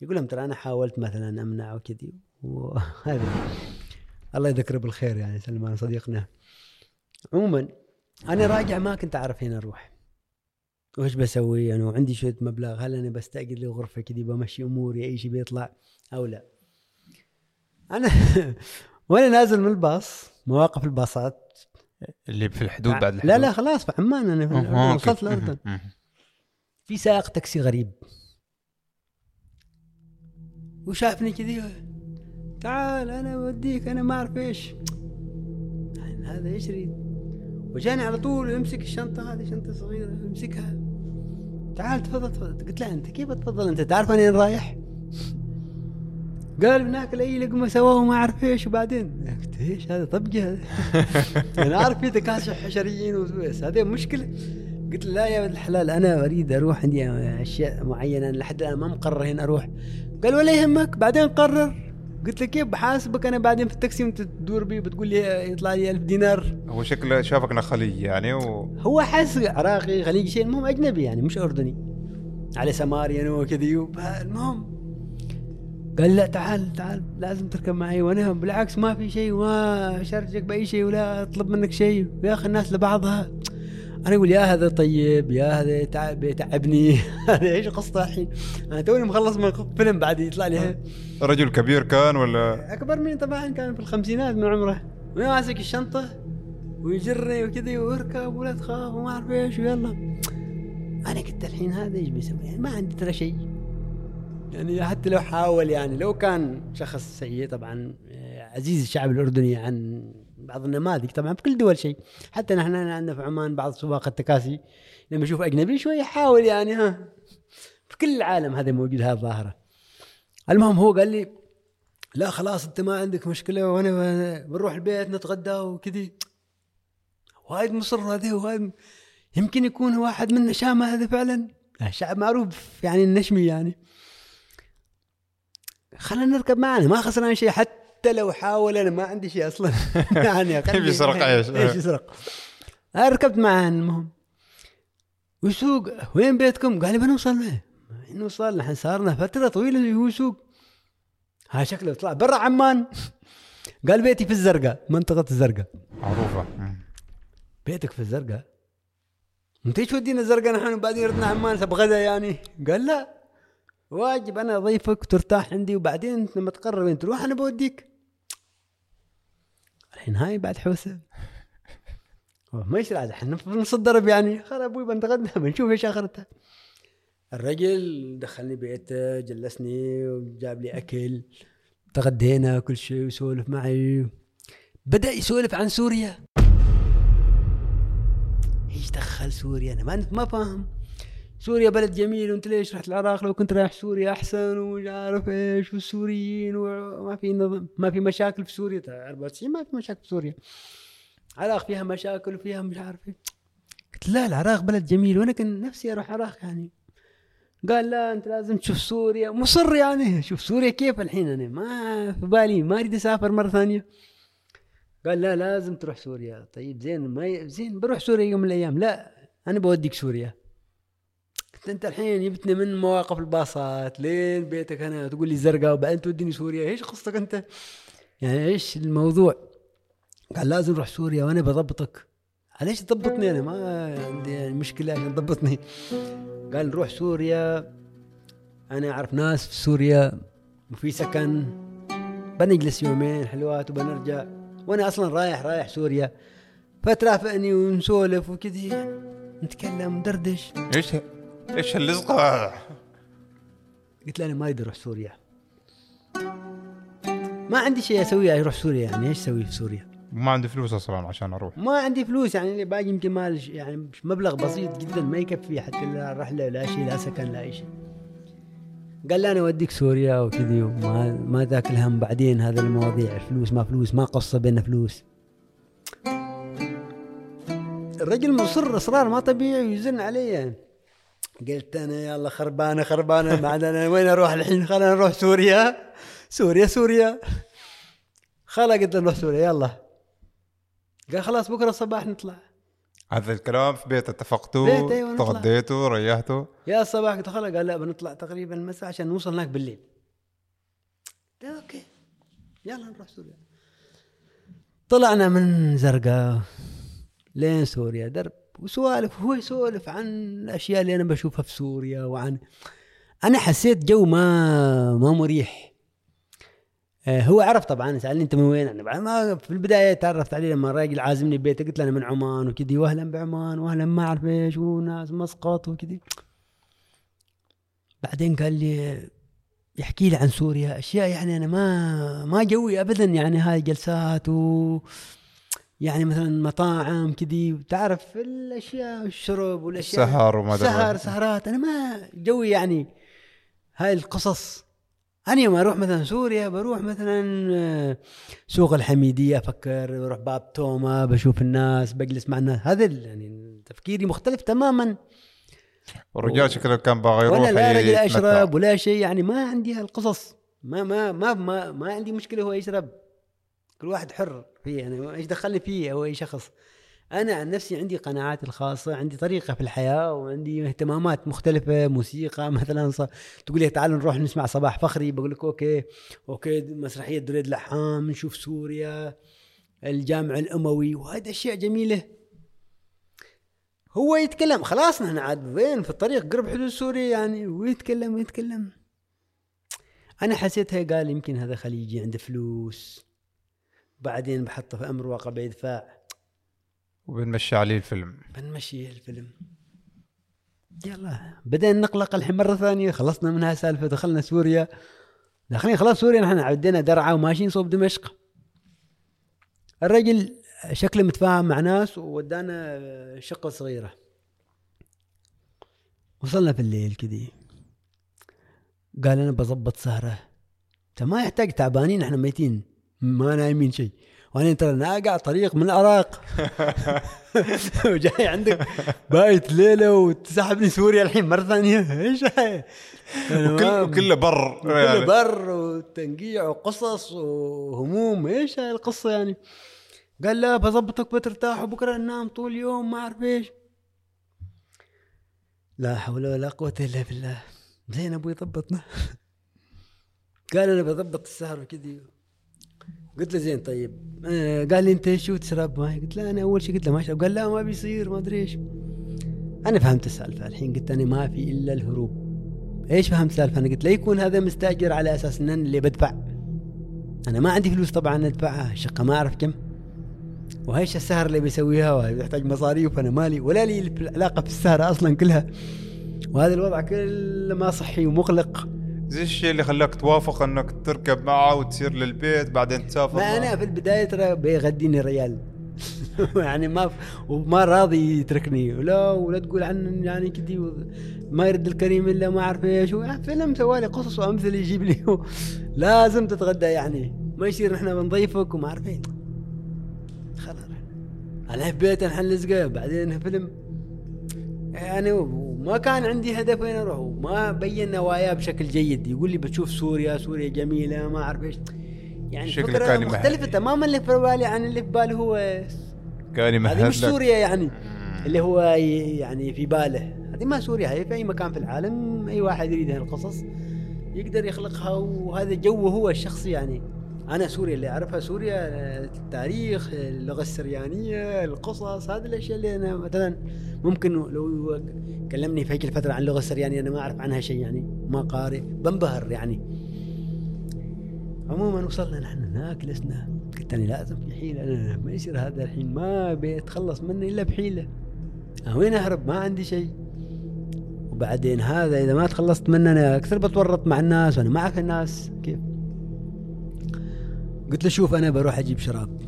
يقول لهم ترى أنا حاولت مثلا أمنع وكذي وهذا. الله يذكره بالخير يعني سلمان صديقنا. عموما أنا راجع ما كنت أعرف وين أروح. وش بسوي؟ أنا وعندي شوية مبلغ هل أنا بستأجر لي غرفة كذي بمشي أموري أي شيء بيطلع أو لا؟ أنا وأنا نازل من الباص مواقف الباصات. اللي في الحدود بعد الحدود؟ لا لا خلاص في عمان أنا وصلت الأردن في سائق تاكسي غريب. وشافني كذي. تعال أنا أوديك أنا ما أعرف إيش. يعني هذا إيش يريد وجاني على طول يمسك الشنطة هذه شنطة صغيرة يمسكها. تعال تفضل تفضل. قلت له أنت كيف تفضل؟ أنت تعرف أنا رايح؟ قال بناكل اي لقمة سواه وما أعرف إيش. وبعدين؟ قلت إيش هذا؟ طبقه أنا أعرف في تكاسح حشريين وبس هذه مشكلة. قلت له لا يا ولد الحلال أنا أريد أروح عندي أشياء معينة لحد الآن ما مقرر هنا أروح. قال ولا يهمك. بعدين قرر. قلت له كيف بحاسبك أنا بعدين في التاكسي وأنت تدور بي بتقول لي يطلع لي 1000 دينار؟ هو شكله شافك خليجي يعني و... هو حاس عراقي خليجي شيء المهم أجنبي يعني مش أردني. على سماري أنا وكذا المهم قال لا تعال تعال لازم تركب معي. وأنا بالعكس ما في شيء وما اشاركك بأي شيء ولا أطلب منك شيء. يا أخي الناس لبعضها. أنا أقول يا هذا طيب يا هذا تعب يتعبني هذا إيش قصته الحين؟ أنا توني مخلص من فيلم بعد يطلع لي. رجل كبير كان ولا؟ أكبر مني طبعا كان في الخمسينات من عمره. ماسك الشنطة ويجرني وكذا واركب ولا تخاف وما أعرف إيش ويلا. أنا قلت الحين هذا إيش بيسوي؟ يعني ما عندي ترى شيء. يعني حتى لو حاول يعني لو كان شخص سيء طبعا آه، عزيز الشعب الأردني عن بعض النماذج طبعا في كل دول شيء. حتى نحن عندنا في عمان بعض سواق التكاسي لما يشوف أجنبي شوي يحاول يعني ها في كل العالم هذا موجود هذه الظاهرة. المهم هو قال لي لا خلاص أنت ما عندك مشكلة وأنا بنروح البيت نتغدى وكذي. وايد مصر هذا وايد يمكن يكون واحد من النشامه هذا فعلا. شعب معروف يعني النشمي يعني. خلينا نركب معنا ما خسرنا شيء حتى لو حاول أنا ما عندي شيء أصلا. يعني كيف يسرق؟ إيش؟ إيش؟ يسرق؟ ركبت معه المهم. ويسوق وين بيتكم؟ قال لي بنوصل نوصل نحن صارنا فترة طويلة هو يسوق ها شكله طلع برا عمان. قال بيتي في الزرقاء منطقة الزرقاء. معروفة. بيتك في الزرقاء؟ أنت إيش ودينا الزرقاء نحن وبعدين ردنا عمان؟ غدا يعني. قال لا. واجب أنا أضيفك وترتاح عندي وبعدين لما تقرر وين تروح أنا بوديك. الحين هاي بعد حوسة. ما إيش إحنا في نص الدرب يعني. خلاص أبوي بنتغدى بنشوف إيش آخرتها. الرجل دخلني بيته جلسني وجاب لي أكل. تغدينا كل شيء ويسولف معي. بدأ يسولف عن سوريا. إيش دخل سوريا؟ أنا ما فاهم. سوريا بلد جميل وانت ليش رحت العراق؟ لو كنت رايح سوريا أحسن ومش عارف إيش والسوريين وما في نظم ما في مشاكل في سوريا. 94 ما في مشاكل في سوريا. العراق فيها مشاكل وفيها مش عارف قلت لا العراق بلد جميل وأنا كان نفسي أروح العراق يعني. قال لا أنت لازم تشوف سوريا. مصر يعني شوف سوريا كيف الحين أنا؟ ما في بالي ما أريد أسافر مرة ثانية. قال لا لازم تروح سوريا. طيب زين ما ي... زين بروح سوريا يوم من الأيام. لا أنا بوديك سوريا. انت الحين جبتني من مواقف الباصات لين بيتك هنا تقول لي زرقاء وبعدين توديني سوريا. إيش قصتك انت؟ يعني إيش الموضوع؟ قال لازم نروح سوريا وأنا بضبطك. ليش تضبطني أنا؟ ما عندي يعني مشكلة عشان تضبطني. قال نروح سوريا. أنا اعرف ناس في سوريا وفي سكن. بنجلس يومين حلوات وبنرجع. وأنا أصلا رايح رايح سوريا. فترافقني ونسولف وكذا نتكلم ندردش إيش؟ إيش اللزقه قلت له أنا ما اريد أروح سوريا. ما عندي شيء اسويه أروح سوريا يعني إيش أسوي في سوريا؟ ما عندي فلوس أصلا عشان أروح. ما عندي فلوس يعني اللي باقي يمكن مال يعني مبلغ بسيط جدا ما يكفي حتى لا رحله لا شيء لا سكن لا أي شيء. قال لي أنا أوديك سوريا وكذي وما ما ذاك الهم بعدين هذا المواضيع الفلوس ما فلوس ما قصة بيننا فلوس. الرجل مصر إصرار ما طبيعي ويزن علي. يعني. قلت أنا يلا خربانة خربانة. بعد أنا وين أروح الحين؟ خلينا نروح سوريا. سوريا سوريا. خلا قلت له نروح سوريا يلا. قال خلاص بكرة الصباح نطلع. هذا الكلام في بيت اتفقتوا بيت، أيوة،. تغديتوا ريحتوا. يا الصباح قلت خلا قال لا بنطلع تقريبا المساء عشان نوصل هناك بالليل. okay. يلا نروح سوريا. طلعنا من زرقاء لين سوريا. درب. وسوالف هو يسولف عن الأشياء اللي أنا بشوفها في سوريا وعن أنا حسيت جو ما ما مريح. آه، هو عرف طبعا سألني أنت من وين؟ أنا بعد ما في البداية تعرفت عليه لما الراجل عازمني ببيته قلت له أنا من عمان وكذي واهلا بعمان واهلا ما أعرف إيش وناس مسقط وكذي. بعدين قال لي يحكي لي عن سوريا أشياء يعني أنا ما ما جوي ابدا يعني هاي جلسات و يعني مثلا مطاعم كذي تعرف الأشياء الشرب والأشياء. سهر وما سهر. سهرات. أنا ما جوي يعني هاي القصص. أنا يوم أروح مثلا سوريا بروح مثلا آه، سوق الحميدية أفكر بروح باب توما بشوف الناس بجلس مع الناس. هذا يعني تفكيري مختلف تماما. والرجال شكله كان باغي يروح وأنا لا رجل. أشرب ولا شيء يعني ما عندي هالقصص. ما ما ما ما, ما عندي مشكلة هو يشرب. كل واحد حر فيه يعني إيش دخلني فيه أو أي شخص. أنا عن نفسي عندي قناعاتي الخاصة عندي طريقة في الحياة وعندي اهتمامات مختلفة موسيقى مثلا ص... تقول لي تعال نروح نسمع صباح فخري بقول لك okay okay مسرحية دريد لحام نشوف سوريا الجامع الأموي وهذه أشياء جميلة. هو يتكلم خلاص نحن عاد وين؟ في الطريق قرب حدود سوريا يعني ويتكلم ويتكلم. أنا حسيتها قال يمكن هذا خليجي عنده فلوس. بعدين بحطه في أمر واقع بيدفع وبنمشي عليه الفيلم. بنمشي الفيلم. يلا بدأنا نقلق الحين مرة ثانية خلصنا منها سالفة دخلنا سوريا. داخلين خلاص سوريا نحن عدينا درعا وماشيين صوب دمشق. الرجل شكله متفاهم مع ناس وودانا شقة صغيرة. وصلنا في الليل كذي. قال أنا بظبط سهرة. انت ما يحتاج تعبانين إحنا ميتين. ما نايمين شيء وأنا ترى ناقع طريق من العراق. وجاي عندك بايت ليلة وتسحبني سوريا الحين مرة ثانية. إيش؟ هاي؟ وكل وكله بر. كله يعني. بر وتنقيع وقصص وهموم. إيش هاي القصة يعني؟ قال لا بظبطك بترتاح وبكرة ننام طول اليوم ما أعرف إيش. لا حول ولا قوة إلا بالله. زين أبوي ضبطنا. قال أنا بضبط السهر وكذي. قلت له زين طيب آه، قال لي انت شو تشرب ماي قلت له أنا أول شيء قلت له ما اشرب قال لا ما بيصير ما أدري إيش. أنا فهمت السالفة الحين قلت أنا ما في إلا الهروب. إيش فهمت السالفة؟ أنا قلت لا يكون هذا مستأجر على أساس إن أنا اللي بدفع. أنا ما عندي فلوس طبعا أدفعها الشقه ما أعرف كم. وهيش السهر اللي بيسويها وهي يحتاج مصاريف أنا مالي ولا لي علاقة في السهره أصلا كلها. وهذا الوضع كله ما صحي ومقلق. زي الشيء اللي خلاك توافق إنك تركب معه وتسير للبيت بعدين تسافر ما. أنا في البدايه ترى بيغديني ريال يعني ما وما راضي يتركني. ولا ولا تقول عن يعني كذي ما يرد الكريم إلا ما أعرف إيش. فيلم سوالي قصص وأمثلة يجيب لي. لازم تتغدى يعني. ما يصير إحنا بنضيفك وما أعرف إيه خلاص. أنا في بيت الحين لزقه بعدين فيلم. يعني وما كان عندي هدف وين أروح. وما بين نواياه بشكل جيد. يقول لي بتشوف سوريا سوريا جميلة ما أعرف إيش. يعني مختلفة يمهد. تماما اللي في بالي عن اللي في بالي هو كان هذه مش. سوريا يعني. اللي هو يعني في باله. هذه ما سوريا هي في أي مكان في العالم. أي واحد يريد هالقصص يقدر يخلقها. وهذا جوه هو الشخصي يعني. أنا سوريا اللي أعرفها سوريا التاريخ اللغة السريانية القصص هذه الأشياء اللي أنا مثلا ممكن لو كلمني في هيك الفترة عن اللغة السريانيه أنا ما أعرف عنها شيء يعني ما قارئ بنبهر يعني. عموما وصلنا نحن هناك لسنا قلت أنا لازم في حيلة أنا ما يصير هذا الحين ما بيتخلص مني إلا بحيلة. وين أهرب ما عندي شيء. وبعدين هذا إذا ما تخلصت منه أنا أكثر بتورط مع الناس وأنا معك الناس كيف؟ قلت له شوف أنا بروح أجيب شراب.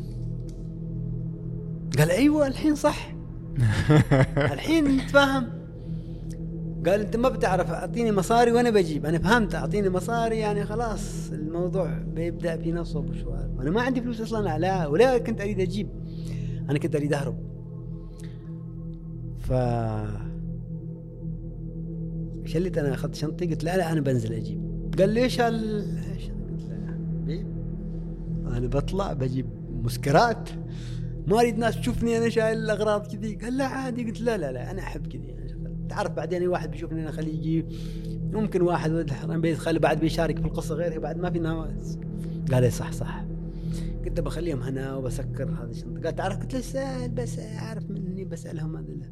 قال أيوه الحين صح. الحين نتفاهم قال أنت ما بتعرف أعطيني مصاري وأنا بجيب. أنا فهمت أعطيني مصاري يعني خلاص الموضوع بيبدأ في نصب وشوال وأنا ما عندي فلوس أصلا لا ولا كنت أريد أجيب. أنا كنت أريد أهرب. ف شلت أنا أخذت شنطتي قلت لا لا أنا بنزل أجيب. قال ليش هال. أنا بطلع بجيب مسكرات. ما أريد ناس تشوفني أنا شايل الأغراض كذي. قال لا عادي. قلت لا لا لا أنا أحب كذي. تعرف بعدين اي واحد بيشوفني أنا خليجي؟ ممكن واحد ولد الحرام بيدخل بعد بيشارك في القصة غيري بعد ما في ناس. قال لي صح صح. قلت بخليهم هنا وبسكر هذه الشنطة. قال تعرف؟ قلت له سهل بس أعرف مني بسألهم هذا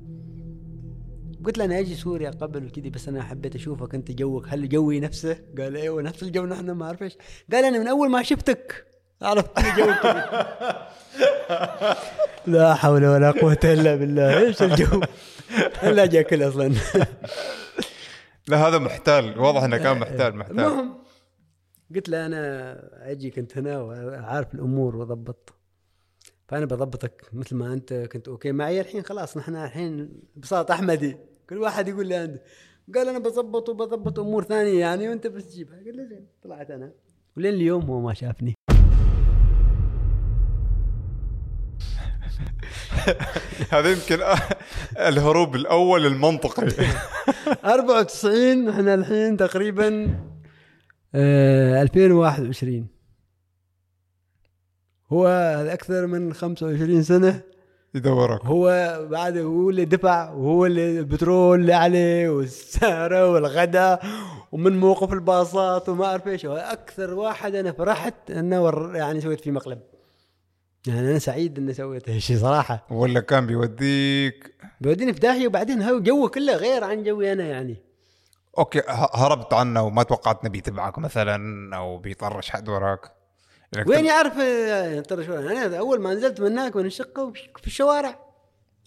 قلت له أنا أجي سوريا قبل وكذي بس أنا حبيت أشوفك أنت جوك. هل جوي نفسه؟ قال أيوه نفس الجو نحن ما أعرف إيش. قال أنا من أول ما شفتك. عرفت جو لا حول ولا قوة إلا بالله. إيش الجو؟ لا جاكل أصلا. لا هذا محتال. واضح إنه كان محتال محتال. المهم قلت له أنا أجي كنت هنا وعارف الأمور وأضبط. فأنا بضبطك مثل ما أنت كنت أوكي معي الحين. خلاص نحن الحين بساط أحمدي. كل واحد يقول لي عنده قال أنا بضبط وبضبط أمور ثانية يعني وأنت بس تجيبها. قلت له زين طلعت أنا. ولين اليوم هو ما شافني. هذا يمكن الهروب الأول المنطقي 94 إحنا الحين تقريبا آه 2021 هو أكثر من 25 سنة. يدورك هو بعد هو اللي دفع وهو اللي البترول اللي عليه والسعره والغداء ومن موقف الباصات وما أعرف إيش. أكثر واحد أنا فرحت إنه يعني سويت فيه مقلب. يعني أنا سعيد إني سويت هالشيء صراحة. ولا كان بيوديك؟ بيوديني في داهية وبعدين هو جو كله غير عن جوي أنا يعني. okay هربت عنه وما توقعت إنه بيتبعك مثلا أو بيطرش حد وراك. وين يعرف آه، ترى شو أنا أول ما نزلت من هناك من الشقة؟ في الشوارع.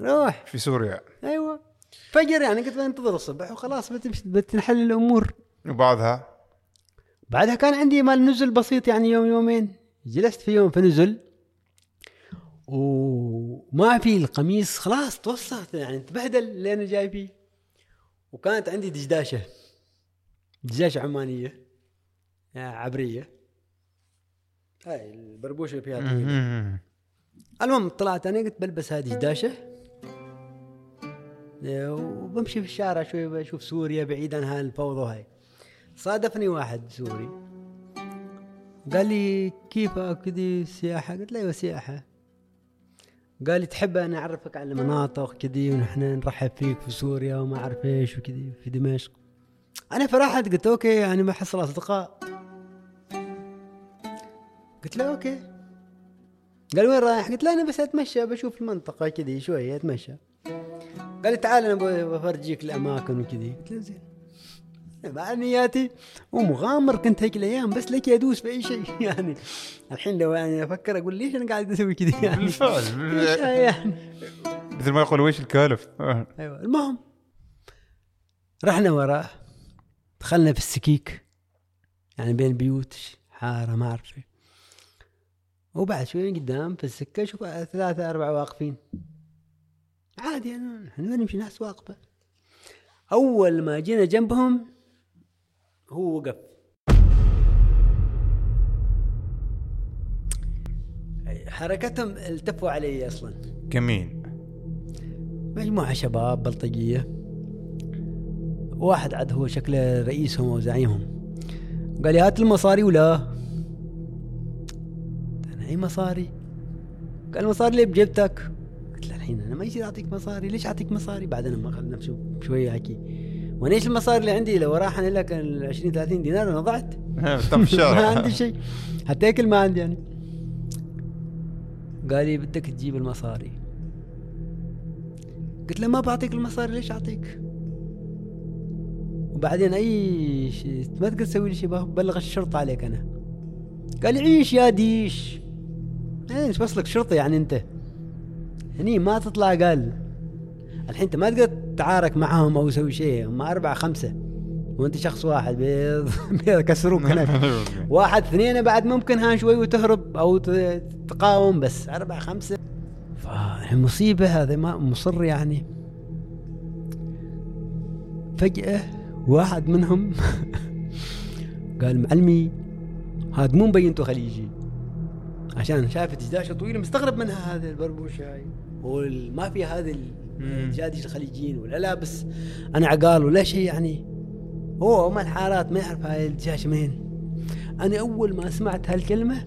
روح. في سوريا. أيوه. فجر يعني قلت بنتظر الصبح وخلاص بتنحل الأمور. وبعدها؟ بعدها كان عندي مال نزل بسيط يعني يوم يومين. جلست في يوم في نزل. وما في القميص خلاص توسخت يعني تبهدل اللي أنا جاي فيه. وكانت عندي دشداشه دشداشه عمانية يعني عبرية. هاي البربوشة اللي فيها طويلة. مهم. المهم طلعت أنا قلت بلبس هذه دشداشه وبمشي في الشارع شوي بشوف سوريا بعيد عن هالفوضى هاي. صادفني واحد سوري. قال لي كيفك؟ كذي سياحة؟ قلت له أيوه سياحة. قال لي تحب أنا أعرفك على مناطق كذي ونحن نرحب فيك في سوريا وما أعرف إيش وكذي في دمشق؟ أنا فرحت قلت okay يعني بحصل أصدقاء. قلت له okay. قال وين رايح؟ قلت له أنا بس أتمشى بشوف المنطقة كذي شوية أتمشى. قال لي تعال أنا بفرجيك الأماكن وكذي. قلت له زين. مع نياتي ومغامر كنت هيك الأيام بس لك ادوس في أي شيء. يعني الحين لو يعني أفكر أقول ليش أنا قاعد أسوي كذي؟ يعني بالفعل. يعني؟ مثل ما يقول ويش الكالف؟ آه. أيوه. المهم رحنا وراه دخلنا في السكيك. يعني بين بيوت حارة ما أعرف وبعد شوي قدام في السكة شوف ثلاثة أربعة واقفين. عادي يعني إحنا نمشي ناس واقفة. أول ما جينا جنبهم هو وقف. حركتهم التفوا علي أصلا. كمين؟ مجموعة شباب بلطجية. واحد عاد هو شكله رئيسهم أو زعيمهم. قال لي هات المصاري ولا. أنا أي مصاري؟ قال المصاري اللي بجيبتك. قلت له الحين أنا ما يصير أعطيك مصاري. ليش أعطيك مصاري؟ بعدين ما أخذ نفسه شوية حكي. وأنا إيش المصاري اللي عندي؟ لو راح أنا لك ال 20 30 دينار أنا ضعت. ما عندي شيء. حتى أكل ما عندي يعني قال لي بدك تجيب المصاري. قلت له ما بعطيك المصاري ليش أعطيك؟ وبعدين أي شيء ما تقدر تسوي لي شيء ببلغ الشرطة عليك أنا. قال لي عيش يا ديش. إيش بس لك شرطة يعني أنت. هني ما تطلع قال. الحين أنت ما تقدر تتعارك معهم أو تسوي شيء. هم أربعة خمسة. وأنت شخص واحد. بيض- بيكسروك هناك واحد اثنين بعد ممكن ها شوي وتهرب أو تقاوم بس أربعة خمسة. فالمصيبة هذا ما مصر يعني. فجأة واحد منهم قال معلمي هذا مو مبينته خليجي. عشان شايف دشداشة طويلة مستغرب منها هذا البربوش هاي وما في هذا الجادج الخليجيين ولا لابس أنا عقال ولا شيء يعني. هو هم الحالات ما يعرف هاي الدشاشة منين أنا أول ما سمعت هالكلمة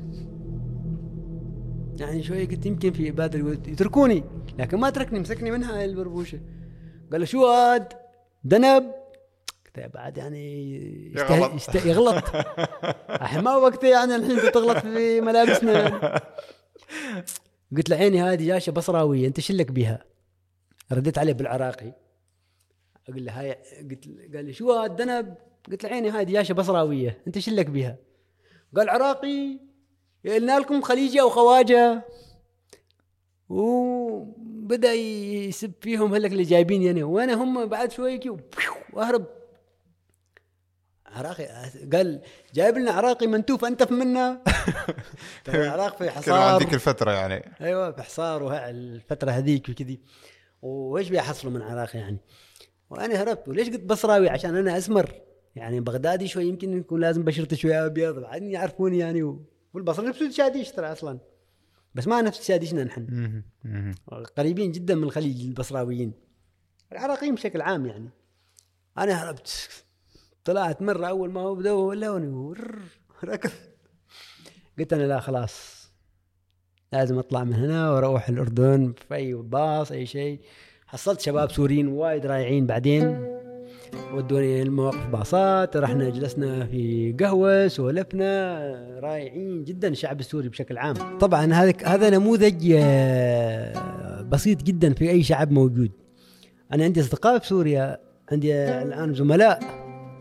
يعني شوي قلت يمكن في بادر يتركوني لكن ما تركني مسكني منها هاي البربوشة. قال له شو هاد دنب. قلت له بعد يعني يغلط. يغلط. الحين ما وقته يعني الحين تغلط في ملابسنا. قلت له عيني هذه جاشه بصراوية أنت شلك بها رديت عليه بالعراقي. أقول له هاي قلت قال لي شو هاد دنب قلت له عيني هذه جاشه بصراوية. أنت شلك بها قال عراقي قلنا لكم خليجي أو خواجه وبدأ يسب فيهم هلك اللي جايبين يعني؟ وأنا هم بعد شوي وأهرب. عراقي قال جايب لنا عراقي منتوف أنتف منا. العراق في كانوا حصار. عندك الفترة يعني. أيوه بحصار وه- الفترة هذيك وكذي. وإيش بيحصلوا من عراق يعني؟ وأنا هربت. وليش قلت بصراوي؟ عشان أنا اسمر يعني بغدادي شوي يمكن يكون لازم بشرتي شوي أبيض. بعدين يعرفوني يعني و... والبصر نفس الشاديش ترى أصلا. بس ما نفس شاديشنا نحن. قريبين جدا من الخليج البصراويين. العراقيين بشكل عام يعني. أنا هربت. طلعت مرة أول ما هو بدوا لوني ورر، ركض. قلت أنا لا خلاص. لازم أطلع من هنا وأروح الأردن في اي باص أي شيء. حصلت شباب سوريين وايد رايعين بعدين. ودوني المواقف باصات رحنا جلسنا في قهوة سولفنا. رايعين جدا الشعب السوري بشكل عام. طبعا هذا هذا نموذج آه، بسيط جدا في أي شعب موجود. أنا عندي أصدقاء في سوريا عندي الآن زملاء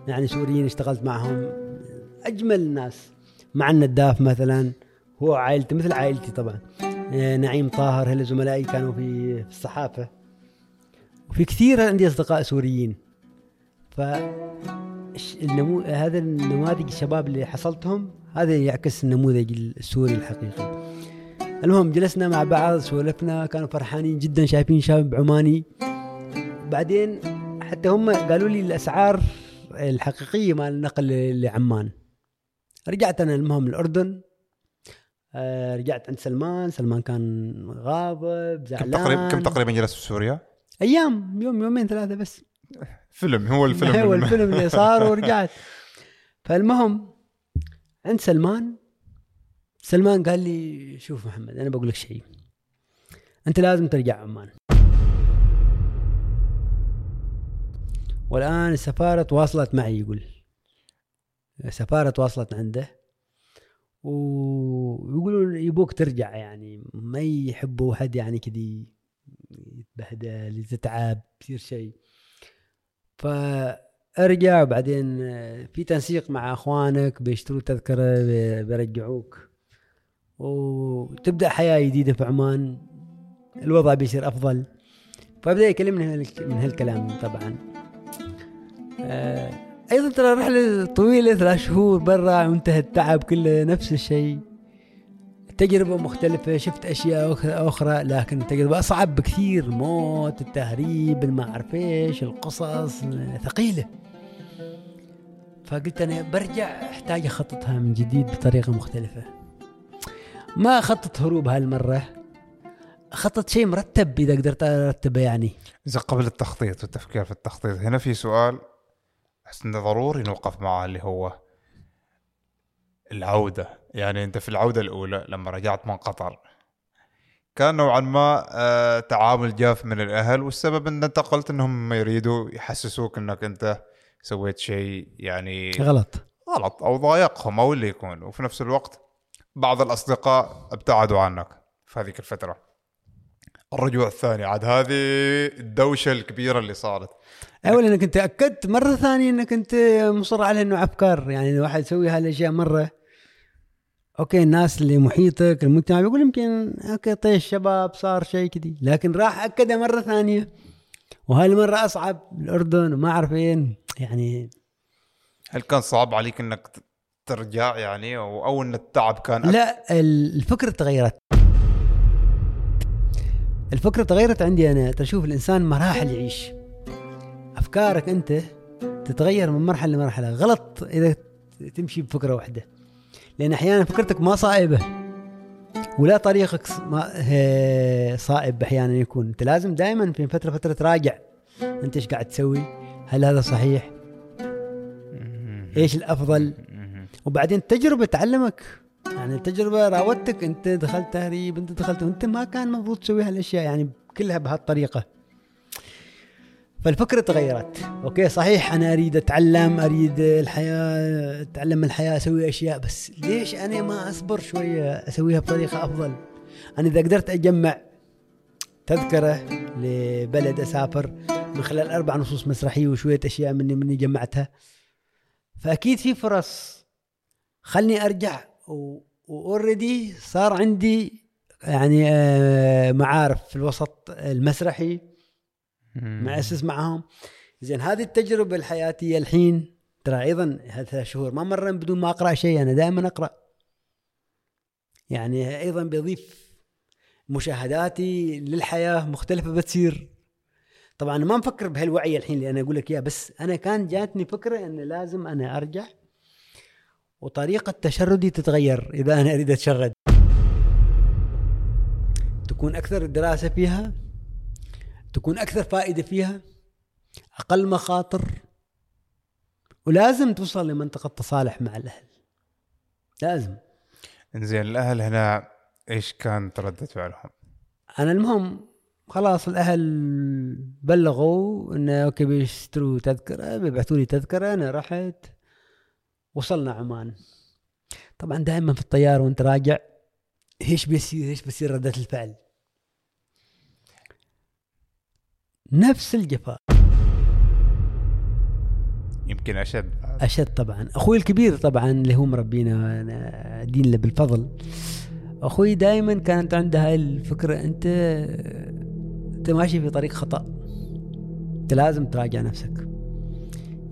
يعني سوريين اشتغلت معهم. أجمل الناس مع النداف مثلا. هو عائلتي مثل عائلتي طبعا. آه، نعيم طاهر هل زملائي كانوا في في الصحافة. وفي كثير عندي أصدقاء سوريين. ف النمو... هذا النماذج الشباب اللي حصلتهم هذا يعكس النموذج السوري الحقيقي. المهم جلسنا مع بعض سولفنا كانوا فرحانين جدا شايفين شاب عماني. بعدين حتى هم قالوا لي الأسعار الحقيقية مال النقل لعمان. رجعت أنا المهم الأردن. آه، رجعت عند سلمان. سلمان كان غاضب كم زعلان تقريبا كم تقريبا جلست في سوريا؟ أيام يوم يومين ثلاثة بس. فيلم هو الفيلم. هو الفيلم اللي صار ورجعت. فالمهم عند سلمان سلمان قال لي شوف محمد أنا بقول لك شيء. أنت لازم ترجع عمان. والآن السفارة تواصلت معي يقول. السفارة تواصلت عنده. ويقولون يبوك ترجع يعني ما يحبوا حد يعني كذي يتبهدل يتعب يصير شيء فأرجع وبعدين في تنسيق مع أخوانك بيشتروا تذكره بي- بيرجعوك. وتبدأ حياة جديدة في عمان. الوضع بيصير أفضل. فبدا يكلمني من هالكلام طبعا. آه، أيضا ترى رحلة طويلة ثلاث شهور برا وانتهى التعب كله نفس الشيء. تجربة مختلفة شفت أشياء أخ- أخرى لكن تجربة أصعب بكثير. موت التهريب الما أعرف إيش القصص ثقيلة. فقلت أنا برجع أحتاج أخططها من جديد بطريقة مختلفة. ما أخطط هروب هالمرة. أخطط شيء مرتب إذا قدرت أرتبه يعني. إذا قبل التخطيط والتفكير في التخطيط. هنا في سؤال. احس إنه ضروري نوقف معاه اللي هو العودة. يعني أنت في العودة الأولى لما رجعت من قطر كان نوعا ما آه، تعامل جاف من الأهل والسبب إن أنت قلت إنهم يريدوا يحسسوك إنك أنت سويت شيء يعني غلط. غلط أو ضايقهم أو اللي يكون وفي نفس الوقت بعض الأصدقاء ابتعدوا عنك في هذيك الفترة. الرجوع الثاني. عاد هذه الدوشة الكبيرة اللي صارت. اولا إنك أنت أكدت مرة ثانية إنك أنت مصر على إنه افكار يعني الواحد يسوي هالأشياء مرة okay الناس اللي محيطك المجتمع بيقول يمكن okay طيش الشباب صار شيء كذي. لكن راح اكدها مرة ثانية. وهالمرة أصعب. الأردن وما أعرف وين. يعني هل كان صعب عليك إنك ترجع يعني؟ أو, أو إن التعب كان أك- لا ال- الفكرة تغيرت. الفكرة تغيرت عندي أنا. ترى شوف الإنسان مراحل يعيش. أفكارك أنت تتغير من مرحلة لمرحلة. غلط إذا تمشي بفكرة واحدة. لأن أحيانا فكرتك ما صائبة. ولا طريقك صائب أحيانا يكون. أنت لازم دائما في فترة فترة تراجع أنت إيش قاعد تسوي؟ هل هذا صحيح؟ إيش الأفضل؟ وبعدين التجربه تعلمك. يعني التجربة راودتك أنت دخلت تهريب أنت دخلت وانت ما كان المفروض تسوي هالأشياء يعني كلها بهالطريقة. فالفكرة تغيرت. أوكي صحيح أنا أريد أتعلم أريد الحياة أتعلم الحياة أسوي أشياء بس ليش أنا ما أصبر شوية أسويها بطريقة أفضل؟ أنا إذا قدرت أجمع تذكرة لبلد أسافر من خلال أربع نصوص مسرحية وشوية أشياء مني مني جمعتها فأكيد في فرص. خلني أرجع واوريدي صار عندي يعني آه، معارف في الوسط المسرحي مؤسس معهم. زين هذه التجربة الحياتية الحين ترى أيضا ثلاث شهور ما مر بدون ما أقرأ شيء أنا دائما أقرأ. يعني أيضا بيضيف مشاهداتي للحياة مختلفة بتصير. طبعا ما مفكر بهالوعي الحين اللي أنا أقول لك إياه بس أنا كان جاتني فكرة إن لازم أنا أرجع وطريقة تشردي تتغير إذا أنا أريد أتشرد. تكون أكثر الدراسة فيها تكون أكثر فائدة فيها أقل مخاطر ولازم توصل لمنطقة تصالح مع الأهل. لازم. إنزين الأهل هنا إيش كانت ردة فعلهم؟ أنا المهم خلاص الأهل بلغوا إنه أوكي بيشتروا تذكرة بيبعثوا لي تذكرة أنا رحت وصلنا عمان. طبعا دائما في الطيارة وأنت راجع إيش بيصير إيش بيصير ردة الفعل؟ نفس الجفاء. يمكن أشد. أشد طبعا. أخوي الكبير طبعا اللي هو مربينا أنا دين له بالفضل. أخوي دائما كانت عنده هاي الفكرة أنت أنت ماشي في طريق خطأ. أنت لازم تراجع نفسك.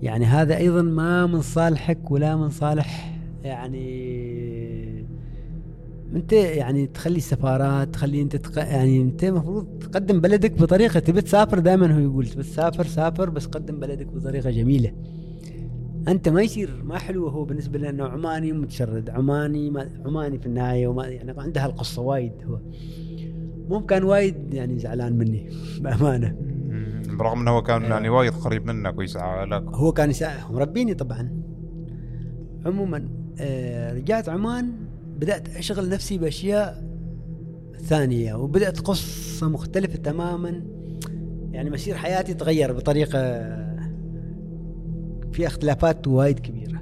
يعني هذا أيضا ما من صالحك ولا من صالح يعني أنت يعني تخلي السفارات تخلي أنت تق... يعني أنت المفروض تقدم بلدك بطريقة تبي تسافر دائما هو يقول تبي تسافر سافر بس قدم بلدك بطريقة جميلة. أنت ما يصير ما حلو هو بالنسبة لنا إنه عماني متشرد عماني ما عماني في النهاية وما يعني عنده هالقصه وايد هو. مو كان وايد يعني زعلان مني بأمانة. مم. برغم إنه هو كان يعني وايد قريب منك ويسعى لك هو كان هو مربيني طبعا. عموما آه رجعت عمان بدأت أشغل نفسي بأشياء ثانية وبدأت قصة مختلفة تماما. يعني مسير حياتي تغير بطريقة فيها اختلافات وايد كبيرة.